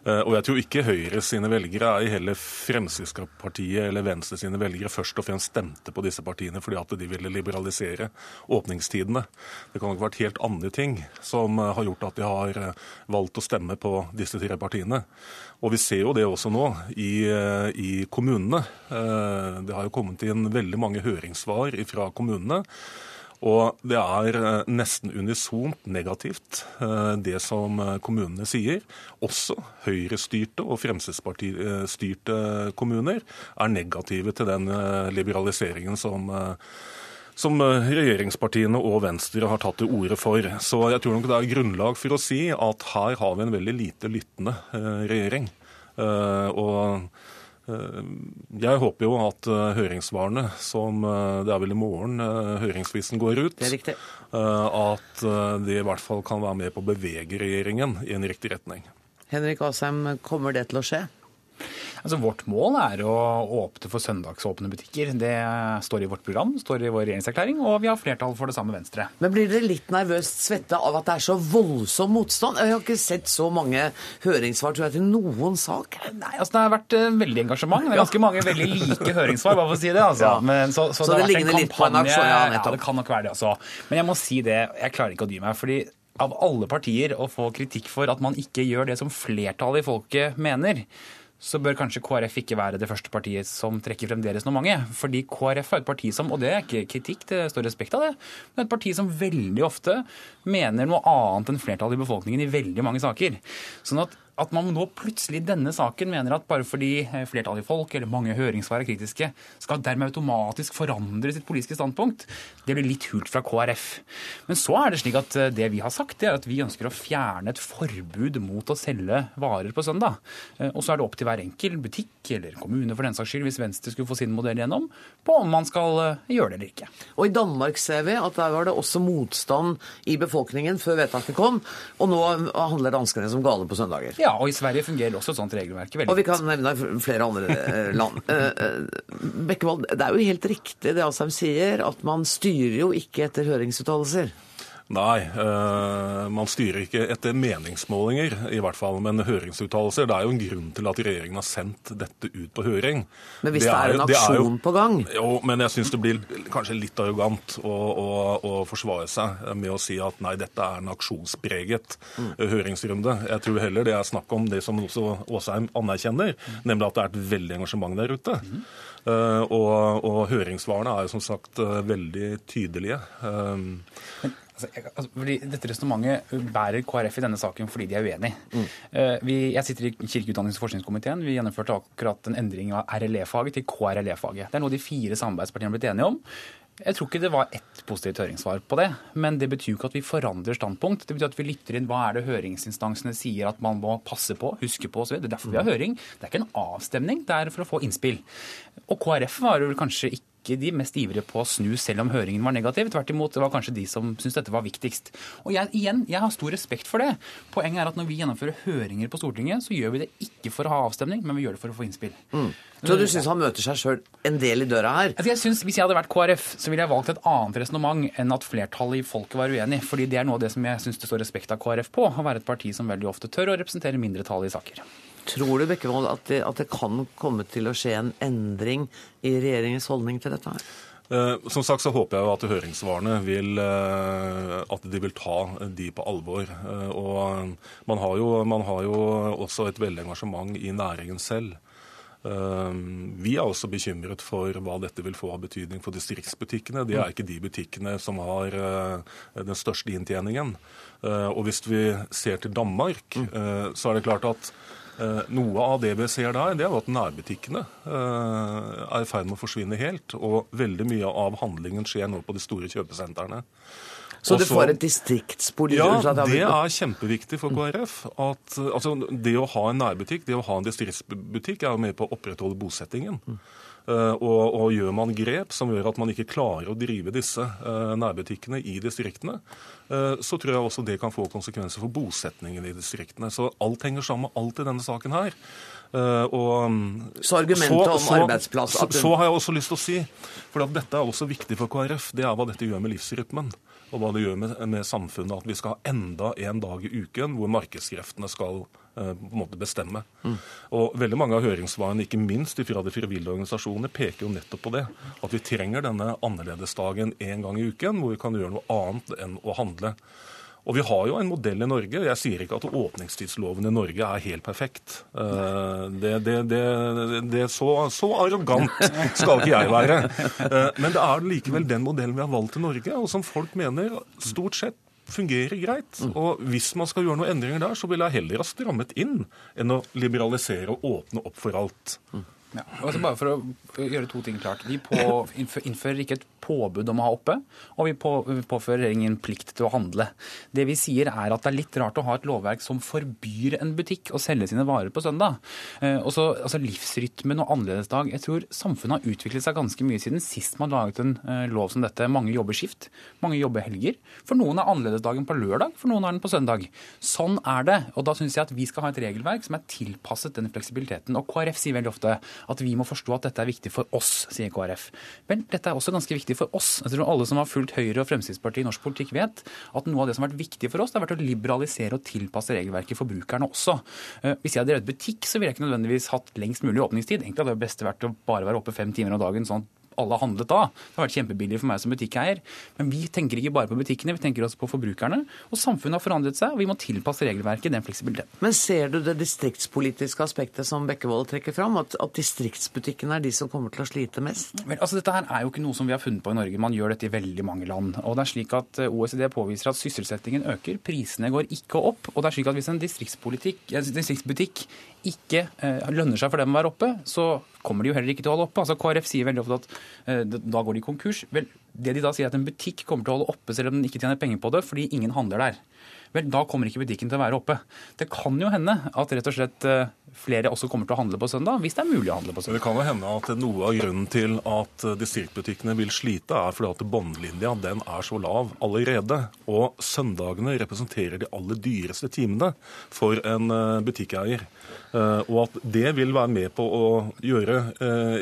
Eh, og jeg tror ikke Høyre sine velgere, ei heller Fremskrittspartiet eller Venstre sine velgere, først og fremst stemte på disse partiene fordi at de ville liberalisere åpningstidene. Det kan nok ha vært helt andre ting som eh, har gjort at de har eh, valgt å stemme på disse tre partiene. Og vi ser jo det også nå i, i kommunene. Det har jo kommet inn veldig mange høringssvar fra kommunene. Og det er eh, nesten unisont negativt, eh, det som eh, kommunene sier. Også Høyre-styrte og Fremskrittsparti-styrte kommuner er negative til den liberaliseringen som som regjeringspartiene og Venstre har tatt til orde for. Så jeg tror nok det er grunnlag for å si at her har vi en veldig lite lyttende regjering. Og jeg håper jo at eh, høringssvarene, som eh, det er vel i morgen høringsvisen går ut,
Det
eh, at eh, det i hvert fall kan være med på å bevege regjeringen i en riktig retning.
Henrik Asheim, kommer det til å skje?
Altså, vårt mål er å åpne for søndagsåpne butikker. Det står i vårt program, står i vår regjeringserklæring, og vi har flertall for det samme Venstre.
Men blir dere litt nervøst svette av at det er så voldsom motstand? Jeg har ikke sett så mange høringssvar tror jeg, til noen sak.
Nei, altså Det har vært uh, veldig engasjement. Det er ganske mange veldig like høringssvar, bare for å si det. altså.
Ja.
Men, så, så,
Så
det,
det ligner litt på en aksjon, ja,
ja, det kan nok være det, altså. Men jeg må si det, jeg klarer ikke å dy meg. fordi av alle partier å få kritikk for at man ikke gjør det som flertallet i folket mener, så bør kanskje KrF ikke være det første partiet som trekker frem deres resonnementet. Fordi KrF er et parti som, og det er ikke kritikk, det står respekt av det, men et parti som veldig ofte mener noe annet enn flertallet i befolkningen i veldig mange saker. Sånn at at man nå plutselig i denne saken mener at bare fordi flertallet i folk eller mange høringssvar er kritiske, skal dermed automatisk forandre sitt politiske standpunkt, det blir litt hult fra KrF. Men så er det slik at eh, det vi har sagt, det er at vi ønsker å fjerne et forbud mot å selge varer på søndag. Eh, Og så er det opp til hver enkel butikk eller kommune for den saks skyld, hvis Venstre skulle få sin modell gjennom, på om man skal eh, gjøre det eller ikke.
Og i Danmark ser vi at der var det også motstand i befolkningen før vedtaket kom, og nå handler danskene som gale på søndager.
Ja, og i Sverige fungerer også et sånt regelverk veldig
Og vi kan nevne flere andre eh, land. Eh, eh, Bekkevold, det er jo helt riktig det Asheim sier, at man styrer jo ikke etter høringsuttalelser.
Nei, øh, man styrer ikke etter meningsmålinger, i hvert fall, men høringsuttalelser. Det er jo en grunn til at regjeringen har sendt dette ut på høring.
Men hvis det er en aksjon på gang?
Jo, men jeg syns det blir kanskje litt arrogant å, å, å forsvare seg med å si at nei, dette er en aksjonspreget
Mm.
eh, høringsrunde. Jeg tror heller det er snakk om det som også Åsheim anerkjenner, nemlig at det er et veldig engasjement der ute. Eh, og, og høringssvarene er jo som sagt uh, veldig tydelige. Um,
jeg, altså, fordi dette resonnementet bærer KrF i denne saken fordi de er uenig. Mm. vi, jeg sitter i kirkeutdannings- og forskningskomiteen. Vi gjennomførte akkurat en endring av RLE-faget til KRLE-faget. Det er noe de fire samarbeidspartiene har blitt enige om. Jeg tror ikke det var ett positivt høringssvar på det, men det betyr jo ikke at vi forandrer standpunkt. Det betyr at vi lytter inn hva er det høringsinstansene sier at man må passe på, huske på osv. Det er derfor vi har høring. Det er ikke en avstemning, det er for å få innspill. Og KrF var vel kanskje ikke de mest ivrige på å snu selv om høringen var negativ. Tvert imot, det var kanskje de som syntes dette var viktigst. Og jeg, igjen, jeg har stor respekt for det. Poenget er at når vi gjennomfører høringer på Stortinget, så gjør vi det ikke for å ha avstemning, men vi gjør det for å få innspill.
Så du syns han møter seg sjøl en del i døra her?
Altså jeg synes, Hvis jeg hadde vært KrF, så ville jeg valgt et annet resonnement enn at flertallet i folket var uenig. fordi det er noe av det som jeg syns det står respekt av KrF på. Å være et parti som veldig ofte tør å representere mindretallet i saker.
Tror du Bekkevold, at det, at det kan komme til å skje en endring i regjeringens holdning til dette her?
Eh, Som sagt så håper jeg jo at høringssvarene vil, eh, at de vil ta de på alvor. Eh, Og man har jo, man har jo også et veldig engasjement i næringen selv. Vi er også bekymret for hva dette vil få av betydning for distriktsbutikkene. Det er ikke de butikkene som har den største inntjeningen. Og hvis vi ser til Danmark, eh, så er det klart at noe av det vi ser der, det er jo at nærbutikkene eh, er i ferd med å forsvinne helt. Og veldig mye av handlingen skjer nå på de store kjøpesentrene.
Så
Og
du får et distriktspolitisk
Ja, det er kjempeviktig for KrF. At, eh, altså, det å ha en nærbutikk, det å ha en distriktsbutikk, er jo med på å opprettholde bosettingen. Eh, og, og gjør man grep som gjør at man ikke klarer å drive disse eh, nærbutikkene i distriktene, eh, så tror jeg også det kan få konsekvenser for bosetningen i distriktene. Så alt henger sammen med alt i denne saken her. Og,
Så argumentet om arbeidsplass,
Så,
du-
så har jeg også lyst til å si, for at dette er også viktig for KrF, det er hva dette gjør med livsrytmen. Og hva det gjør med, med samfunnet. At vi skal ha enda en dag i uken hvor markedskreftene skal på en måte bestemme. Og veldig mange av høringssvarene, ikke minst fra de frivillige organisasjonene, peker jo nettopp på det. At vi trenger denne annerledesdagen en gang i uken, hvor vi kan gjøre noe annet enn å handle. Og vi har jo en modell i Norge. Jeg sier ikke at åpningstidsloven i Norge er helt perfekt. Det, Det, det, det, er så, så arrogant skal ikke jeg være. Eh, Men det er likevel den modellen vi har valgt i Norge, og som folk mener stort sett fungerer greit. Og hvis man skal gjøre noen endringer der, så vil jeg heller ha strammet inn enn å liberalisere og åpne opp for alt.
Ja. Altså bare for å gjøre to ting klart. Vi innfører ikke et påbud om å ha oppe, og vi, på, vi påfører ingen plikt til å handle. Det vi sier er at det er litt rart å ha et lovverk som forbyr en butikk å selge sine varer på søndag. Eh, også, altså Livsrytmen og annerledesdag. Jeg tror samfunnet har utviklet seg ganske mye siden sist man laget en eh, lov som dette. Mange jobber skift, mange jobber helger. For noen er annerledesdagen på lørdag, for noen er den på søndag. Sånn er det. Og da syns jeg at vi skal ha et regelverk som er tilpasset den fleksibiliteten. Og KrF sier veldig ofte at vi må forstå at dette er viktig for oss, sier KrF. Vel, dette er også ganske viktig for oss. Jeg tror alle som har fulgt Høyre og Fremskrittspartiet i norsk politikk, vet at noe av det som har vært viktig for oss, det har vært å liberalisere og tilpasse regelverket forbrukerne også. Eh, hvis jeg hadde drevet butikk, så ville jeg ikke nødvendigvis hatt lengst mulig åpningstid. Egentlig hadde det beste vært å bare være oppe fem timer om dagen, sånn at alle har handlet da. Det har vært kjempebillig for meg som butikkeier. Men vi tenker ikke bare på butikkene, vi tenker også på forbrukerne. Og samfunnet har forandret seg, og vi må tilpasse regelverket den fleksibiliteten.
Men ser du det distriktspolitiske aspektet som Bekkevold trekker fram, at, at distriktsbutikkene er de som kommer til å slite mest?
Vel, altså Dette her er jo ikke noe som vi har funnet på i Norge. Man gjør dette i veldig mange land. Og det er slik at eh, OECD påviser at sysselsettingen øker, prisene går ikke opp. Og det er slik at hvis en distriktsbutikk ikke eh, lønner seg for dem å være oppe, så kommer de jo heller ikke til å holde oppe. Altså KrF sier veldig ofte at eh, da går de konkurs. Vel, det de da sier er at en butikk kommer til å holde oppe selv om den ikke tjener penger på det, fordi ingen handler der. Vel, da kommer ikke butikken til å være oppe. Det kan jo hende at rett og slett eh, flere også kommer til å handle på søndag, hvis det er mulig å handle på søndag.
Det kan jo hende at noe av grunnen til at eh, distriktbutikkene vil slite, er fordi at båndlinja den er så lav allerede. Og søndagene representerer de aller dyreste timene for en butikkeier. Og at det vil være med på å gjøre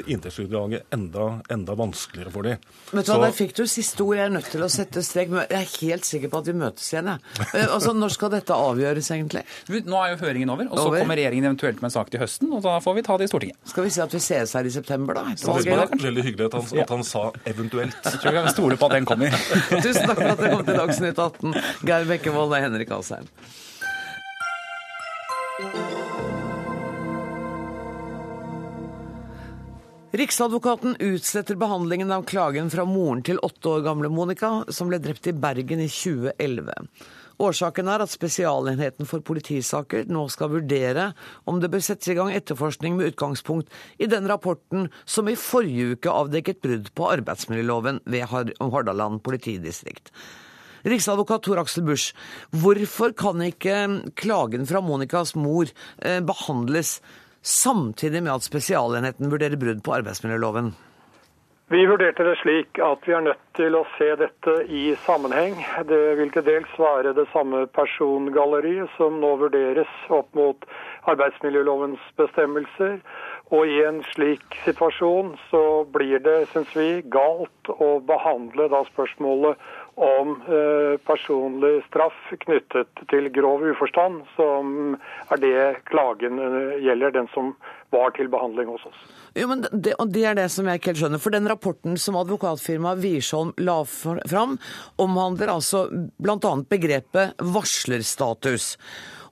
inntektsutdraget enda, enda vanskeligere for dem.
Vet du hva, Der fikk du siste ord. Jeg er nødt til å sette strek. Jeg er helt sikker på at vi møtes igjen. Jeg. Altså, Når skal dette avgjøres, egentlig?
Nå er jo høringen over, og så over. kommer regjeringen eventuelt med en sak til høsten. og Da får vi ta det i Stortinget.
Skal vi si at vi ses her i september, da?
Veldig, veldig hyggelig at han, at han, sa 'eventuelt'.
Jeg tror vi kan stole på at den kommer.
Tusen takk for at dere kom til Dagsnytt 18, Geir Bekkevold og Henrik Asheim. Riksadvokaten utsetter behandlingen av klagen fra moren til åtte år gamle Monica, som ble drept i Bergen i 2011. Årsaken er at Spesialenheten for politisaker nå skal vurdere om det bør settes i gang etterforskning med utgangspunkt i den rapporten som i forrige uke avdekket brudd på arbeidsmiljøloven ved Hordaland politidistrikt. Riksadvokat Tor Aksel Busch, hvorfor kan ikke klagen fra Monicas mor eh, behandles samtidig med at Spesialenheten vurderer brudd på arbeidsmiljøloven?
Vi vurderte det slik at vi er nødt til å se dette i sammenheng. Det vil til dels være det samme persongalleriet som nå vurderes opp mot arbeidsmiljølovens bestemmelser. Og i en slik situasjon så blir det, syns vi, galt å behandle da spørsmålet om eh, personlig straff knyttet til grov uforstand, som er det klagen eh, gjelder, den som var til behandling hos oss.
Jo, men det, og det er det som jeg ikke helt skjønner. For den rapporten som advokatfirmaet Wiersholm la fram, omhandler altså bl.a. begrepet varslerstatus.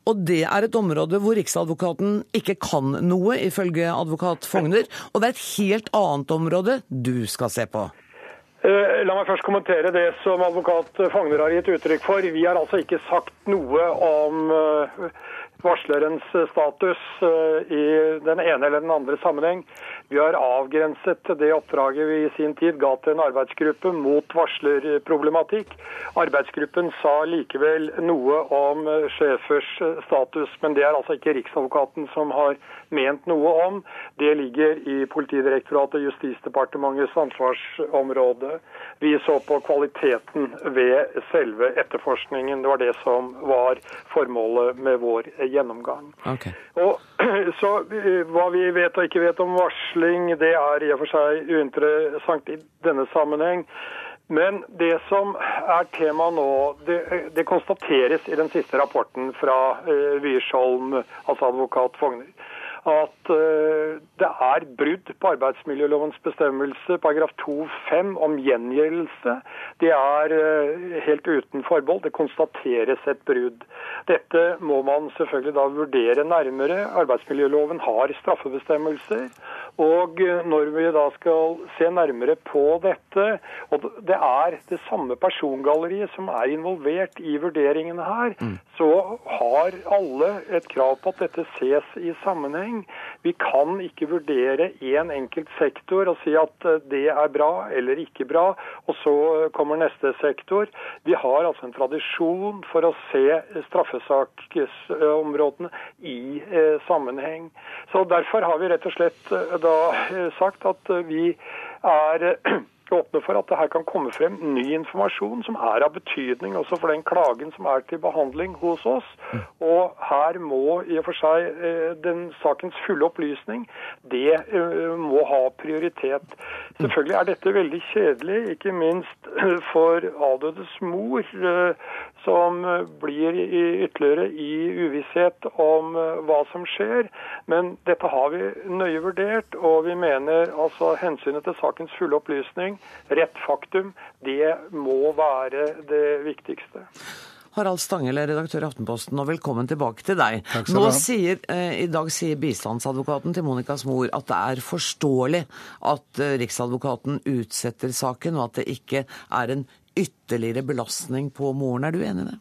Og det er et område hvor Riksadvokaten ikke kan noe, ifølge advokat Fogner. Og det er et helt annet område du skal se på.
Eh, la meg først kommentere det som advokat Fagner har gitt uttrykk for. Vi har altså ikke sagt noe om eh, varslerens status eh, i den ene eller den andre sammenheng. Vi har avgrenset det oppdraget vi i sin tid ga til en arbeidsgruppe mot varslerproblematikk. Arbeidsgruppen sa likevel noe om sjefers status, men det er altså ikke Riksadvokaten som har ment noe om. Det ligger i Politidirektoratet og Justisdepartementets ansvarsområde. Vi så på kvaliteten ved selve etterforskningen. Det var det som var formålet med vår gjennomgang.
Okay.
Og, så Hva vi vet og ikke vet om varsling, det er i og for seg uinteressant i denne sammenheng. Men det som er tema nå, det, det konstateres i den siste rapporten fra eh, Wiersholm, altså advokat Fogner at uh, det er brudd på arbeidsmiljølovens bestemmelse, paragraf 2-5 om gjengjeldelse. Det er uh, helt uten forbehold. Det konstateres et brudd. Dette må man selvfølgelig da vurdere nærmere. Arbeidsmiljøloven har straffebestemmelser. Og eh, når vi da skal se nærmere på dette, og det er det samme persongalleriet som er involvert i vurderingene her, så har alle et krav på at dette ses i sammenheng. Vi kan ikke vurdere én enkelt sektor og si at eh, det er bra eller ikke bra, og så eh, kommer neste sektor. Vi har altså en tradisjon for å se straffesaksområdene i eh, sammenheng. Så Derfor har vi rett og slett eh, da eh, sagt at eh, vi er åpne for at det her kan komme frem ny informasjon som er av betydning også for den klagen som er til behandling hos oss. Og her må i og for seg eh, den sakens fulle opplysning, det eh, må ha prioritet. Selvfølgelig er dette veldig kjedelig, ikke minst eh, for avdødes mor, som blir ytterligere i uvisshet om hva som skjer. Men dette har vi nøye vurdert, og vi mener altså hensynet til sakens fulle opplysning, rett faktum, det må være det viktigste.
Harald Stangele, redaktør i Aftenposten, og velkommen tilbake til deg.
Takk skal
Nå
du ha.
sier, eh, I dag sier bistandsadvokaten til Monicas mor at det er forståelig at eh, Riksadvokaten utsetter saken, og at det ikke er en ytterligere belastning på moren. Er du enig i det?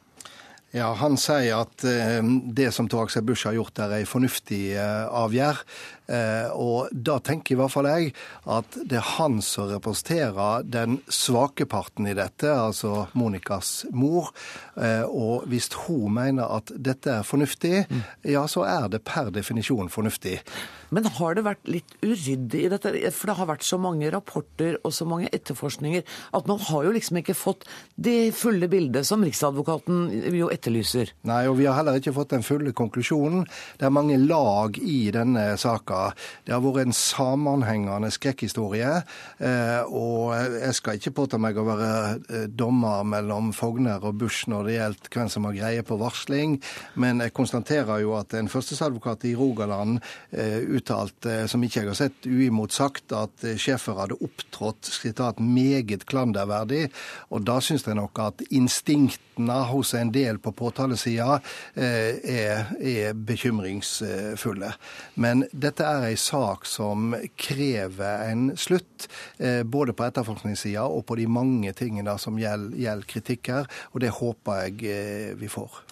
Ja, Han sier at eh, det som Tor Aksel Busch har gjort, er en fornuftig eh. Eh, og da tenker i hvert fall jeg at det er han som representerer den svake parten i dette, altså Monicas mor. Eh, og hvis hun mener at dette er fornuftig, ja, så er det per definisjon fornuftig.
Men har det vært litt uryddig i dette? For det har vært så mange rapporter og så mange etterforskninger at man har jo liksom ikke fått det fulle bildet som Riksadvokaten jo etterlyser.
Nei, og vi har heller ikke fått den fulle konklusjonen. Det er mange lag i denne saka. Det har vært en sammenhengende skrekkhistorie. eh, Og jeg skal ikke påta meg å være eh, dommer mellom Fogner og Bush når det gjelder hvem som har greie på varsling, men jeg konstaterer jo at en førstesadvokat i Rogaland eh, uttalte, som ikke jeg har sett uimotsagt, at eh, Schäfer hadde opptrådt sitat, meget klanderverdig. Og da syns jeg nok at instinktene hos en del på påtalesida eh, er, er bekymringsfulle. Men dette er ei sak som krever en slutt, eh, både på etterforskningssida og på de mange tingene som gjelder, gjelder kritikk her, og det håper jeg eh, vi får.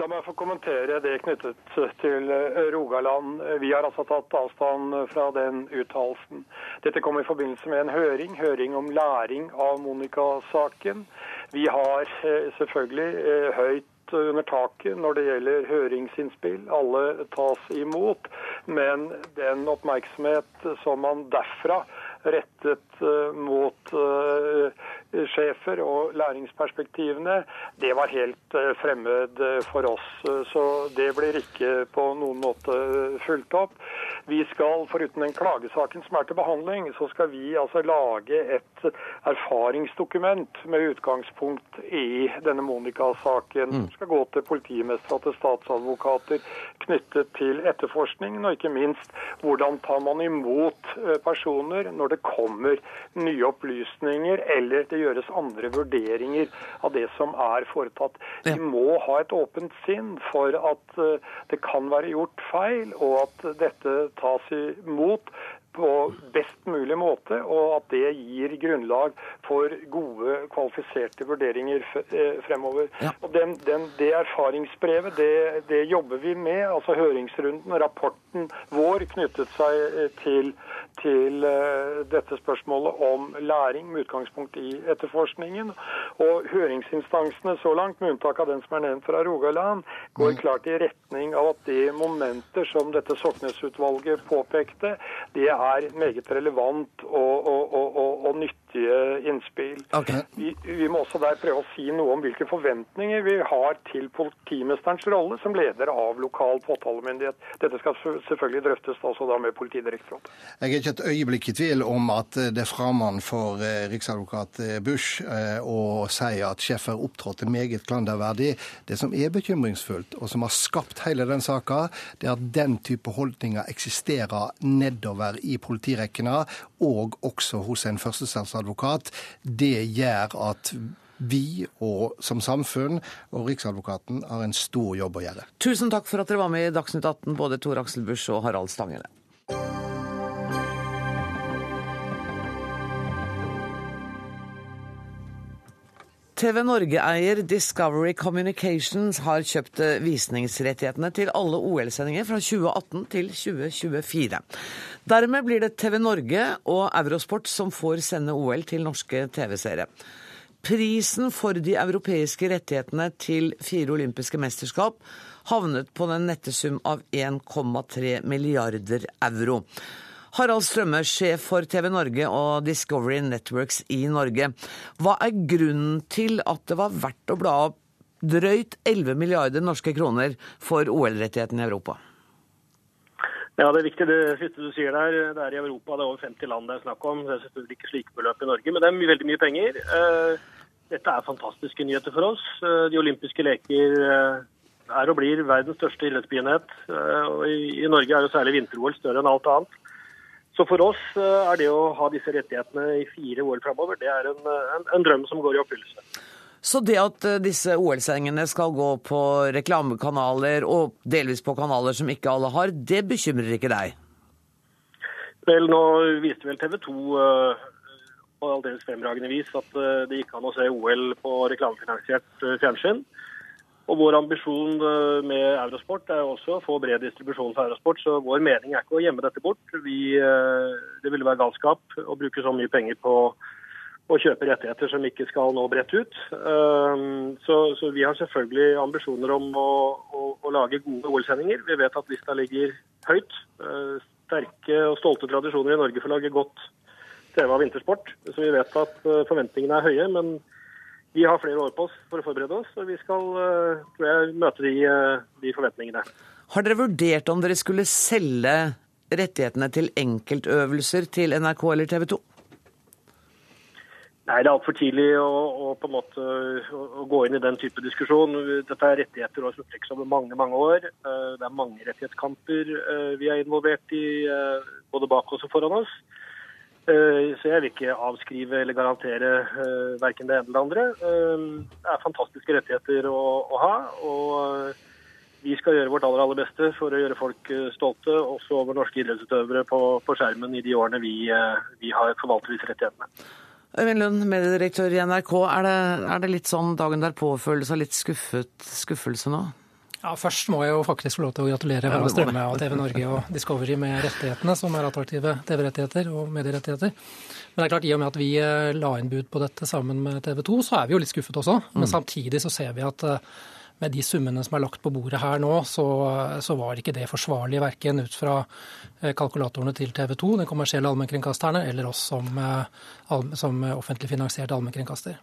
La meg få kommentere det knyttet til eh, Rogaland. Vi har altså tatt avstand fra den uttalelsen. Dette kom i forbindelse med en høring, høring om læring av Monica-saken. Vi har eh, selvfølgelig eh, høyt under taket når det gjelder høringsinnspill. Alle tas imot. Men den oppmerksomhet som man derfra rettet eh, mot eh, sjefer og læringsperspektivene, det var helt eh, fremmed eh, for oss. Eh, Så det blir ikke på noen måte eh, fulgt opp. Vi skal, foruten den klagesaken som er til behandling, så skal vi altså lage et erfaringsdokument med utgangspunkt i denne Monica-saken. Som skal gå til politimestere og til statsadvokater knyttet til etterforskningen, og ikke minst hvordan tar man imot eh, personer når det kommer nye opplysninger eller det gjøres andre vurderinger av det som er foretatt. Vi må ha et åpent sinn for at eh, det kan være gjort feil, og at dette tas imot på best mulig måte, og at det gir grunnlag for gode, kvalifiserte vurderinger fremover. Ja. Og den, den, Det erfaringsbrevet det, det jobber vi med. altså Høringsrunden, og rapporten vår knyttet seg eh, til, til eh, dette spørsmålet om læring med utgangspunkt i etterforskningen. Og høringsinstansene så langt, med unntak av den som er nevnt fra Rogaland, går klart i retning av at de momenter som dette Soknes-utvalget påpekte, det er meget relevant og, og, og, og, og nyttige innspill. Vi, vi må også der prøve å si noe om hvilke forventninger vi har til politimesterens rolle som leder av lokal påtalemyndighet. Dette skal selvfølgelig drøftes også da med Politidirektoratet.
Jeg er ikke et øyeblikk i tvil om at det er fremmed for eh, riksadvokat eh, Bush eh, å si at Schäffer opptrådte meget klanderverdig. Det som er bekymringsfullt, og som har skapt hele den saka, det er at den type holdninger eksisterer nedover i politirekkene, og også hos en førstestatsadvokat. Det gjør at vi og som samfunn og Riksadvokaten har en stor jobb å gjøre.
Tusen takk for at dere var med i Dagsnytt 18, både Tor Aksel Busch og Harald Stanghelle. TV Norge-eier Discovery Communications har kjøpt eh, visningsrettighetene til alle OL-sendinger fra 2018 til 2024. Dermed blir det TV Norge og Eurosport som får sende OL til norske TV-seere. Prisen for de europeiske rettighetene til fire olympiske mesterskap havnet på den nette sum av 1,3 milliarder euro. Harald Strømme, sjef for TV Norge og Discovery Networks i Norge. Hva er grunnen til at det var verdt å bla opp drøyt 11 milliarder norske kroner for OL-rettigheten i Europa?
Ja, Det er viktig det siste du sier der. Det er i Europa, det er over 50 land det er snakk om. Det er selvfølgelig ikke slike beløp i Norge, men det er veldig mye penger. Eh, dette er fantastiske nyheter for oss. Eh, de olympiske leker eh, er og blir verdens største idrettsbegivenhet. I Norge er jo særlig vinter-OL større enn alt annet. Så for oss eh, er det å ha disse rettighetene i fire år framover, det er en, en, en, drøm som går i oppfyllelse.
Så det at eh, disse OL-sendingene skal gå på reklamekanaler, og delvis på kanaler som ikke alle har, det bekymrer ikke deg?
Vel, nå viste vel TV 2 uh, på aldeles fremragende vis at det gikk an å se OL på reklamefinansiert fjernsyn. Og Vår ambisjon eh, med Eurosport er også å få bred distribusjon for Eurosport. Så vår mening er ikke å gjemme dette bort. Vi, eh, det ville være galskap å bruke så mye penger på å kjøpe rettigheter som ikke skal nå bredt ut. Eh, så, så vi har selvfølgelig ambisjoner om å, å, å lage gode OL-sendinger. Vi vet at lista ligger høyt. Sterke og stolte tradisjoner i Norge for å lage godt TV av vintersport. Så vi vet at forventningene er høye. men vi har flere år på oss for å forberede oss, og vi skal eh, tror jeg, møte de, eh, de forventningene.
Har dere vurdert om dere skulle selge rettighetene til enkeltøvelser til NRK eller TV 2?
Nei, Det er altfor tidlig å, å, på en måte å, å, gå inn i den type diskusjon. Dette er rettigheter som strekker over mange mange år. Eh, det er mange rettighetskamper vi er involvert i, både bak oss og foran oss. Eh, så jeg vil ikke avskrive eller garantere uh, verken det ene eller det andre. Eh, det er fantastiske rettigheter å, å ha. og vi skal gjøre vårt aller aller beste for å gjøre folk stolte, også over norske idrettsutøvere på, på skjermen i de årene vi, vi har forvaltet disse rettighetene.
Øyvind Lund, mediedirektør i NRK. Er det, er det litt sånn dagen derpå-følelse og litt skuffet, skuffelse nå?
Ja, Først må jeg jo faktisk få lov til å gratulere Harald Strømme og TV Norge og Discovery med rettighetene, som er attraktive TV-rettigheter og medierettigheter. Men det er klart, i og med at vi eh, la inn bud på dette sammen med TV 2, så er vi jo litt skuffet også. Men mm. samtidig så ser vi at eh, med de summene som er lagt på bordet her nå, så, så var ikke det forsvarlig verken ut fra eh, kalkulatorene til TV 2, den kommersielle allmennkringkasterne, eller oss som, som offentlig finansiert allmennkringkaster.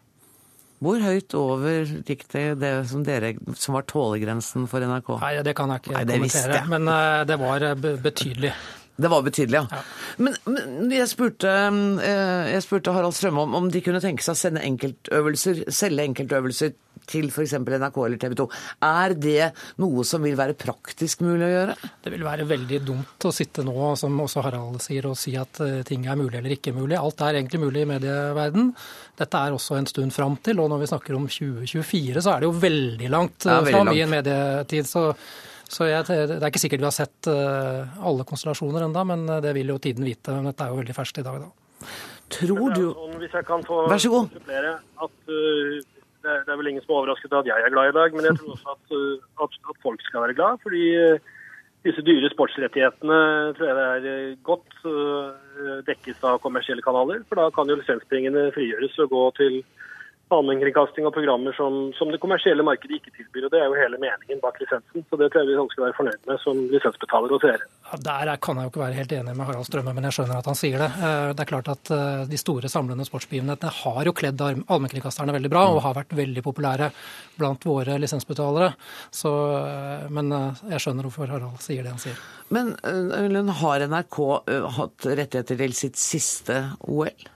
Hvor høyt over gikk det det som, dere, som var tålegrensen for NRK?
Nei, Det kan jeg ikke Nei, kommentere, men uh, det var uh, betydelig.
Det var betydelig, ja. ja. Men, men jeg, spurte, uh, jeg, spurte, Harald Strømme om, om de kunne tenke seg å sende enkeltøvelser, selge enkeltøvelser til f.eks. NRK eller TV 2. Er det noe som vil være praktisk mulig å gjøre?
Det vil være veldig dumt å sitte nå, som også Harald sier, og si at eh, ting er mulig eller ikke mulig. Alt er egentlig mulig i medieverden. Dette er også en stund fram til, og når vi snakker om 2024, så er det jo veldig langt ja, fram i en medietid. så så jeg, Det er ikke sikkert vi har sett uh, alle konstellasjoner enda, men eh, det vil jo tiden vite. Men dette er jo veldig ferskt i dag, da.
Tror du
sånn, Hvis jeg kan få
Vær så god.
At uh, det er, det er vel ingen som er overrasket av at jeg er glad i dag, men jeg tror også at, uh, at, at folk skal være glad. Fordi uh, disse dyre sportsrettighetene tror jeg det er uh, godt dekkes av kommersielle kanaler. For da kan jo lisenspengene frigjøres og gå til allmennkringkasting og programmer som, som, det kommersielle markedet ikke tilbyr. og Det er jo hele meningen bak lisensen. så Det tror jeg vi skal være fornøyd med som lisensbetaler og seere.
Ja, der kan jeg jo ikke være helt enig med Harald Strømme, men jeg skjønner at han sier det. Eh, det er klart at eh, De store samlende sportsbegivenhetene har jo kledd allmennkringkasterne veldig bra og har vært veldig populære blant våre lisensbetalere. Så, eh, men jeg skjønner hvorfor Harald sier det han sier.
Men har NRK hatt rettigheter til sitt siste OL?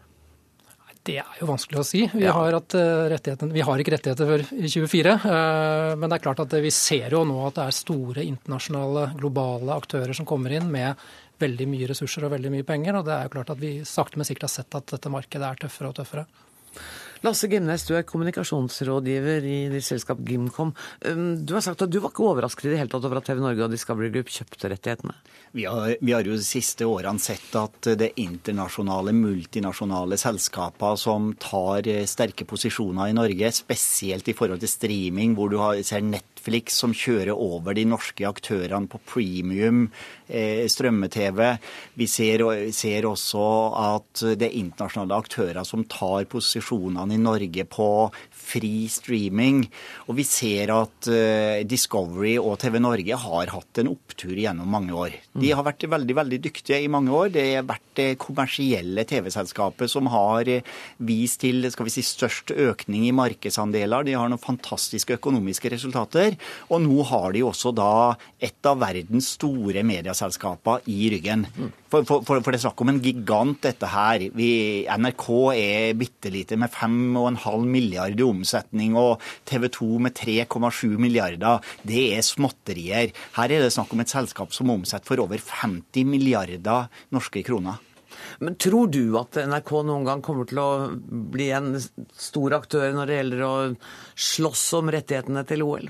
Det er jo vanskelig å si. Vi, ja. har, eh, vi har, ikke rettigheter før i 2024. Eh, men det er klart at vi ser jo nå at det er store internasjonale, globale aktører som kommer inn med veldig mye ressurser og veldig mye penger. Og det er jo klart at vi sakte, men sikkert har sett at dette markedet er tøffere og tøffere.
Lasse Gimnes, du er kommunikasjonsrådgiver i selskap Gimcom. Um, du har sagt at du var ikke overrasket i det hele tatt over at TV Norge og Discovery Group kjøpte rettighetene?
Vi har, vi har jo de siste årene sett at det internasjonale, multinasjonale selskaper som tar sterke posisjoner i Norge, spesielt i forhold til streaming, hvor du har, ser Netflix som kjører over de norske aktørene på premium eh, strømme-TV. Vi ser, ser også at det er internasjonale aktører som tar posisjonene i Norge på fri streaming. Og vi ser at eh, Discovery og TV Norge har hatt en opptur gjennom mange år. De har vært veldig veldig dyktige i mange år. Det har vært det kommersielle TV-selskapet som har eh, vist til skal vi si, størst økning i markedsandeler. De har noen fantastiske økonomiske resultater. Og nå har de også da et av verdens store medieselskaper i ryggen. For, for, for, det er snakk om en gigant, dette her. Vi, NRK er bitte lite med 5,5 milliarder i omsetning, og TV 2 med 3,7 milliarder. Det er småtterier. Her er det snakk om et selskap som omsetter for over 50 milliarder norske kroner.
Men tror du at NRK noen gang kommer til å bli en stor aktør når det gjelder å slåss om rettighetene til OL?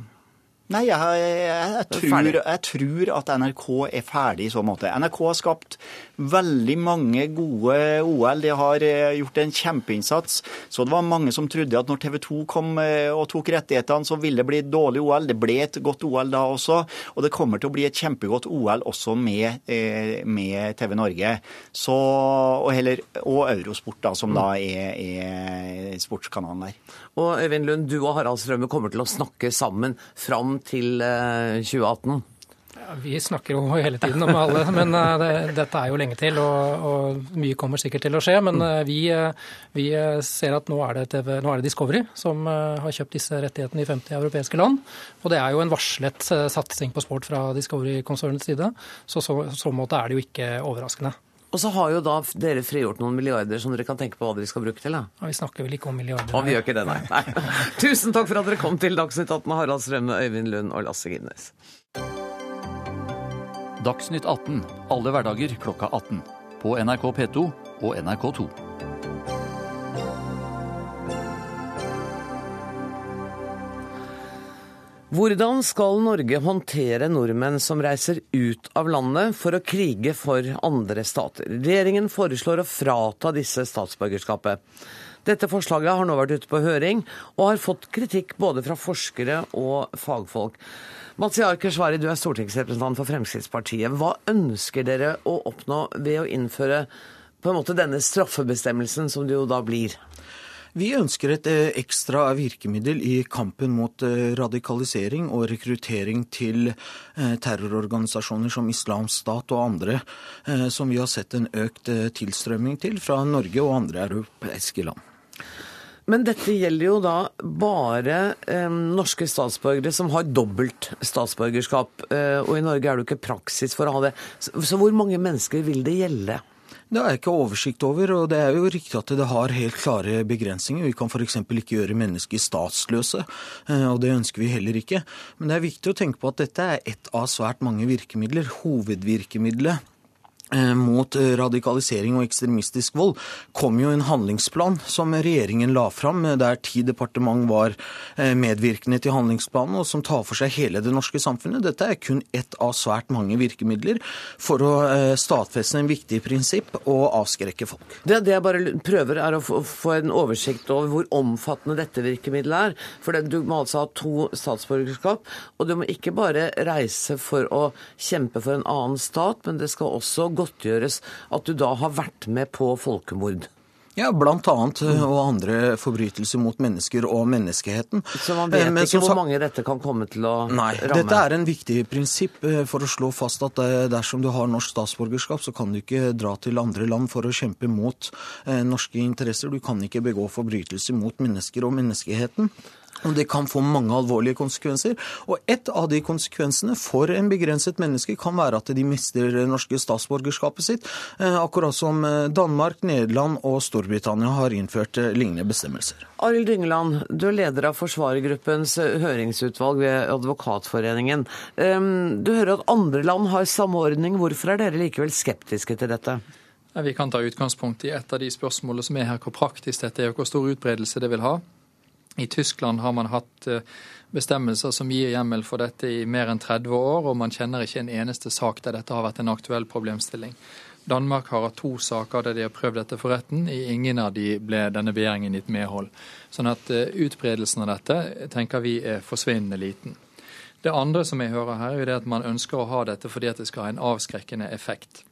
Nei, jeg, jeg, jeg, tror, jeg, tror, at NRK er ferdig i så måte. NRK har skapt veldig mange gode OL. De har eh, gjort en kjempeinnsats. Så det var mange som trodde at når TV 2 kom eh, og tok rettighetene, så ville det bli et dårlig OL. Det ble et godt OL da også. Og det kommer til å bli et kjempegodt OL også med, eh, med TV Norge. Så, og, heller, og Eurosport, da, som da er, er sportskanalen der.
Og Øyvind Lund, du og Harald Strømme kommer til å snakke sammen fram til 2018? Eh,
vi snakker jo hele tiden om alle, men eh, det, dette er jo lenge til. Og, og, mye kommer sikkert til å skje. Men eh, vi, vi ser at nå er, det TV, nå er, det Discovery som har kjøpt disse rettighetene i 50 europeiske land. Og det er jo en varslet satsing på sport fra Discovery-konsernets side. Så så, så måte er det jo ikke overraskende.
Og så har jo da dere frigjort noen milliarder som dere kan tenke på hva dere skal bruke til? da?
Ja, vi snakker vel ikke om milliarder.
Og vi gjør ikke det, nei. nei. Tusen takk for at dere kom til Dagsnytt 18, Harald Strømme, Øyvind Lund og Lasse Gimnes.
Dagsnytt 18 alle hverdager klokka 18. På NRK P2 og NRK2.
Hvordan skal Norge håndtere nordmenn som reiser ut av landet for å krige for andre stater? Regjeringen foreslår å frata disse statsborgerskapet. Dette forslaget har nå vært ute på høring, og har fått kritikk både fra forskere og fagfolk. Mazyar Keshvari, du er stortingsrepresentant for Fremskrittspartiet. Hva ønsker dere å oppnå ved å innføre på en måte denne straffebestemmelsen, som det jo da blir?
Vi ønsker et eh, ekstra virkemiddel i kampen mot eh, radikalisering og rekruttering til eh, terrororganisasjoner som Islamsk Stat og andre, som vi har sett en økt tilstrømming til fra Norge og andre europeiske land.
Men dette gjelder jo da bare eh, norske statsborgere som har dobbelt statsborgerskap. Eh, og i Norge er det jo ikke praksis for å ha det. Så, så hvor mange mennesker vil det gjelde?
Det jeg ikke oversikt over, og det er jo riktig at det har helt klare begrensninger. Vi kan f.eks. ikke gjøre mennesker statsløse, eh, og det ønsker vi heller ikke. Men det er viktig å tenke på at dette er ett av svært mange virkemidler. Hovedvirkemidlet mot eh, radikalisering og ekstremistisk vold, kom jo en handlingsplan som regjeringen la fram, eh, der ti departement var medvirkende til handlingsplanen, og som tar for seg hele det norske samfunnet. Dette er kun ett av svært mange virkemidler for å stadfeste en viktig prinsipp og avskrekke folk.
Det, det jeg bare prøver, er å få en oversikt over hvor omfattende dette virkemidlet er. For du må altså ha to statsborgerskap, og du må ikke bare reise for å kjempe for en annen stat, men det skal også gå godtgjøres at du da har vært med på folkemord?
Ja, blant annet, eh, og andre forbrytelser mot mennesker og menneskeheten.
Så man vet eh, Men, ikke hvor mange dette kan komme til å
nei, ramme? Dette er en viktig prinsipp eh, for å slå fast at dersom du har norsk statsborgerskap, så kan du ikke dra til andre land for å kjempe mot norske interesser. Du kan ikke begå forbrytelser mot mennesker og menneskeheten. Og det kan få mange alvorlige konsekvenser. Og et av de konsekvensene for en begrenset menneske kan være at de mister det norske statsborgerskapet sitt, eh, akkurat som eh, Danmark, Nederland og Storbritannia har innført eh, lignende bestemmelser.
Arild Dyngeland, du er leder av forsvarergruppens høringsutvalg ved Advokatforeningen. Ehm, du hører at andre land har samordning. Hvorfor er dere likevel skeptiske til dette?
Vi kan ta utgangspunkt i et av de spørsmålene som er her, hvor praktisk dette er og hvor stor utbredelse det vil ha. I Tyskland har man hatt eh, bestemmelser som gir hjemmel for dette i mer enn 30 år, og man kjenner ikke en eneste sak der dette har vært en aktuell problemstilling. Danmark har hatt to saker der de har prøvd dette for retten. I ingen av de ble denne begjæringen gitt medhold. Sånn at eh, utbredelsen av dette tenker vi er forsvinnende liten. Det andre som jeg hører her, er at man ønsker å ha dette fordi at det skal ha en avskrekkende effekt.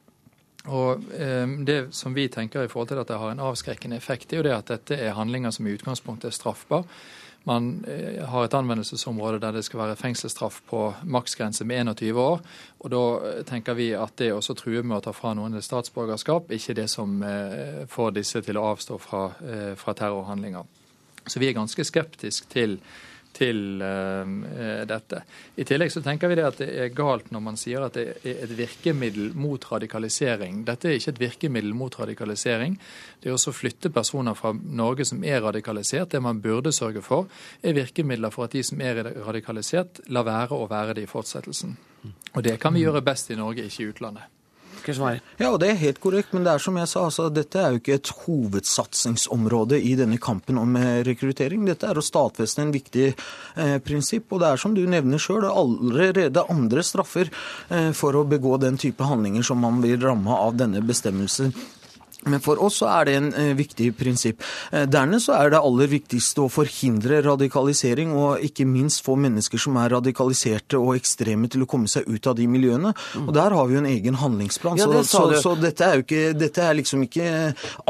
Og eh, Det som vi tenker i forhold til at det har en avskrekkende effekt, er jo det at dette er handlinger som i utgangspunktet er straffbar. Man eh, har et anvendelsesområde der det skal være fengselsstraff på maksgrense med 21 år. og Da eh, tenker vi at det å true med å ta fra noen et statsborgerskap, ikke det som får disse til å avstå fra, fra terrorhandlinger. Så vi er ganske skeptiske til til uh, dette. I tillegg så tenker vi det at det er galt når man sier at det er et virkemiddel mot radikalisering. Dette er ikke et virkemiddel mot radikalisering. Det er også å flytte personer fra Norge som er radikalisert. Det man burde sørge for, er virkemidler for at de som er radikalisert, lar være å være det i fortsettelsen. Og det kan vi gjøre best i Norge, ikke i utlandet.
Ja, og det er helt korrekt, men det er som jeg sa, altså, dette er jo ikke et hovedsatsingsområde i denne kampen om eh, rekruttering. Dette er å stadfeste en viktig eh, prinsipp. Og det er som du nevner sjøl, allerede andre straffer eh, for å begå den type handlinger som man blir ramma av denne bestemmelsen. Men for oss så er det en eh, viktig prinsipp. Eh, dernest så er det aller viktigste å forhindre radikalisering, og ikke minst få mennesker som er radikaliserte og ekstreme til å komme seg ut av de miljøene. Mm. Og der har vi jo en egen handlingsplan. Ja, det så, så, så, dette er jo ikke, dette er liksom ikke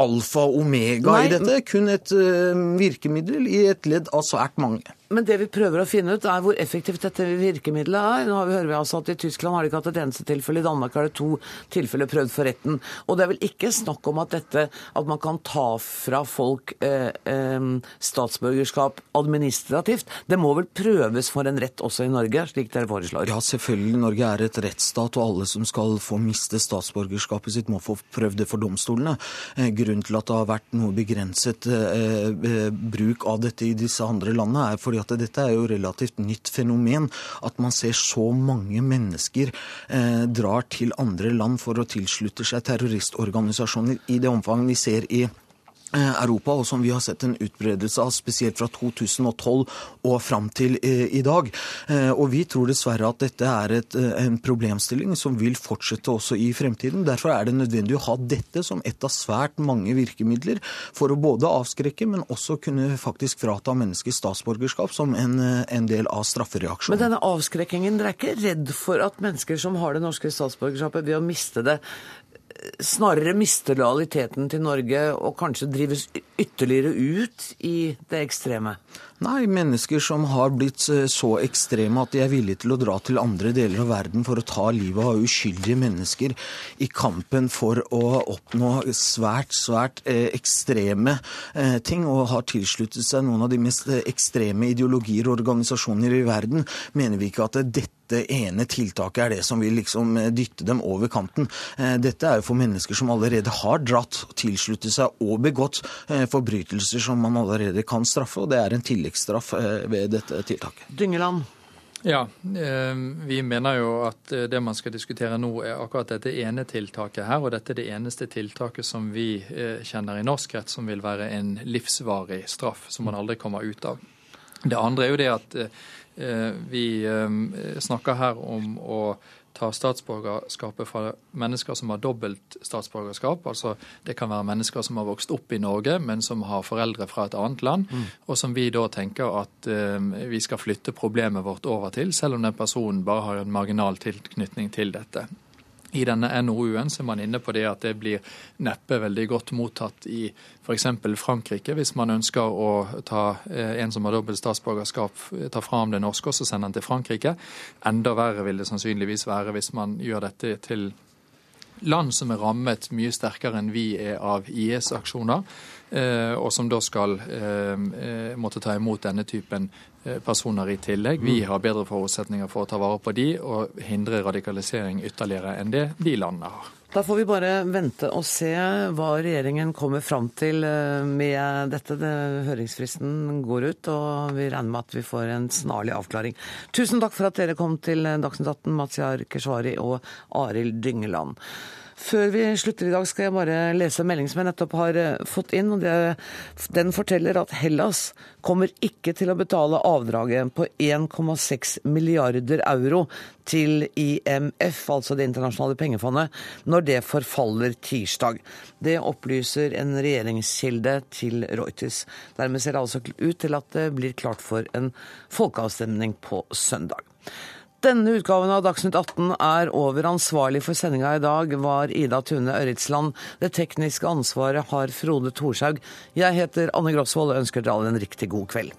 alfa og omega Nei. i dette. Kun et uh, virkemiddel i et ledd av svært mange.
Men det vi prøver å finne ut, er hvor effektivt dette virkemiddelet er. Nå hører vi altså at I Tyskland har de ikke hatt et eneste tilfelle. I Danmark er det to tilfeller prøvd for retten. Og det er vel ikke snakk om at dette, at man kan ta fra folk eh, eh, statsborgerskap administrativt. Det må vel prøves for en rett også i Norge, slik dere foreslår?
Ja, selvfølgelig. Norge er et rettsstat, og alle som skal få miste statsborgerskapet sitt, må få prøvd det for domstolene. Eh, grunnen til at det har vært noe begrenset eh, eh, bruk av dette i disse andre landene, er fordi at dette er jo relativt nytt fenomen. At man ser så mange mennesker eh, drar til andre land for å tilslutte seg terroristorganisasjoner i det omfang vi ser i Europa, og som vi har sett en utbredelse av spesielt fra 2012 og fram til eh, i dag. Eh, og Vi tror dessverre at dette er et, en problemstilling som vil fortsette også i fremtiden. Derfor er det nødvendig å ha dette som et av svært mange virkemidler for å både avskrekke, men også kunne faktisk frata mennesker statsborgerskap som en, en del av straffereaksjonen.
Men denne avskrekkingen, dere er ikke redd for at mennesker som har det norske statsborgerskapet ved å miste det, snarere mister lojaliteten til Norge og kanskje drives ytterligere ut i det ekstreme?
Nei, mennesker som har blitt eh, så ekstreme at de er villige til å dra til andre deler av verden for å ta livet av uskyldige mennesker i kampen for å oppnå svært, svært eh, ekstreme eh, ting, og har tilsluttet seg noen av de mest ekstreme ideologier og organisasjoner i verden, mener vi ikke at dette dette ene tiltaket er det som vil liksom dytte dem over kanten. Dette er jo for mennesker som allerede har dratt, tilsluttet seg og begått forbrytelser som man allerede kan straffe, og det er en tilleggsstraff ved dette tiltaket.
Dyngeland.
Ja, vi mener jo at det man skal diskutere nå er akkurat dette ene tiltaket her. Og dette er det eneste tiltaket som vi kjenner i norsk rett som vil være en livsvarig straff som man aldri kommer ut av. Det andre er jo det at Eh, vi eh, snakker her om å ta statsborgerskapet fra mennesker som har dobbelt statsborgerskap. Altså det kan være mennesker som har vokst opp i Norge, men som har foreldre fra et annet land. Mm. Og som vi da tenker at eh, vi skal flytte problemet vårt over til, selv om den personen bare har en marginal tilknytning til dette. I denne NOU-en er man inne på det at det blir neppe veldig godt mottatt i f.eks. Frankrike, hvis man ønsker å ta eh, en som har dobbelt statsborgerskap, ta fra ham det norske og så sende han til Frankrike. Enda verre vil det sannsynligvis være hvis man gjør dette til land som er rammet mye sterkere enn vi er av IS-aksjoner, eh, og som da skal eh, måtte ta imot denne typen personer i tillegg. Vi mm. har bedre forutsetninger for å ta vare på de og hindre radikalisering ytterligere enn det de landene har.
Da får vi bare vente og se hva regjeringen kommer fram til eh, med dette. Høringsfristen går ut, og vi regner med at vi får en snarlig avklaring. Tusen takk for at dere kom til Dagsnytt 18, Mazyar Keshvari og Arild Dyngeland. Før vi slutter i dag, skal jeg bare lese en melding som jeg nettopp har eh, fått inn. og det, Den forteller at Hellas kommer ikke til å betale avdraget på 1,6 milliarder euro til IMF, altså Det internasjonale pengefondet, når det forfaller tirsdag. Det opplyser en regjeringskilde til Reuters. Dermed ser det altså ut til at det blir klart for en folkeavstemning på søndag. Denne utgaven av Dagsnytt 18 er over. Ansvarlig for sendinga i dag var Ida Tune Ørritsland. Det tekniske ansvaret har Frode Thorshaug. Jeg heter Anne Grosvold og ønsker dere alle en riktig god kveld.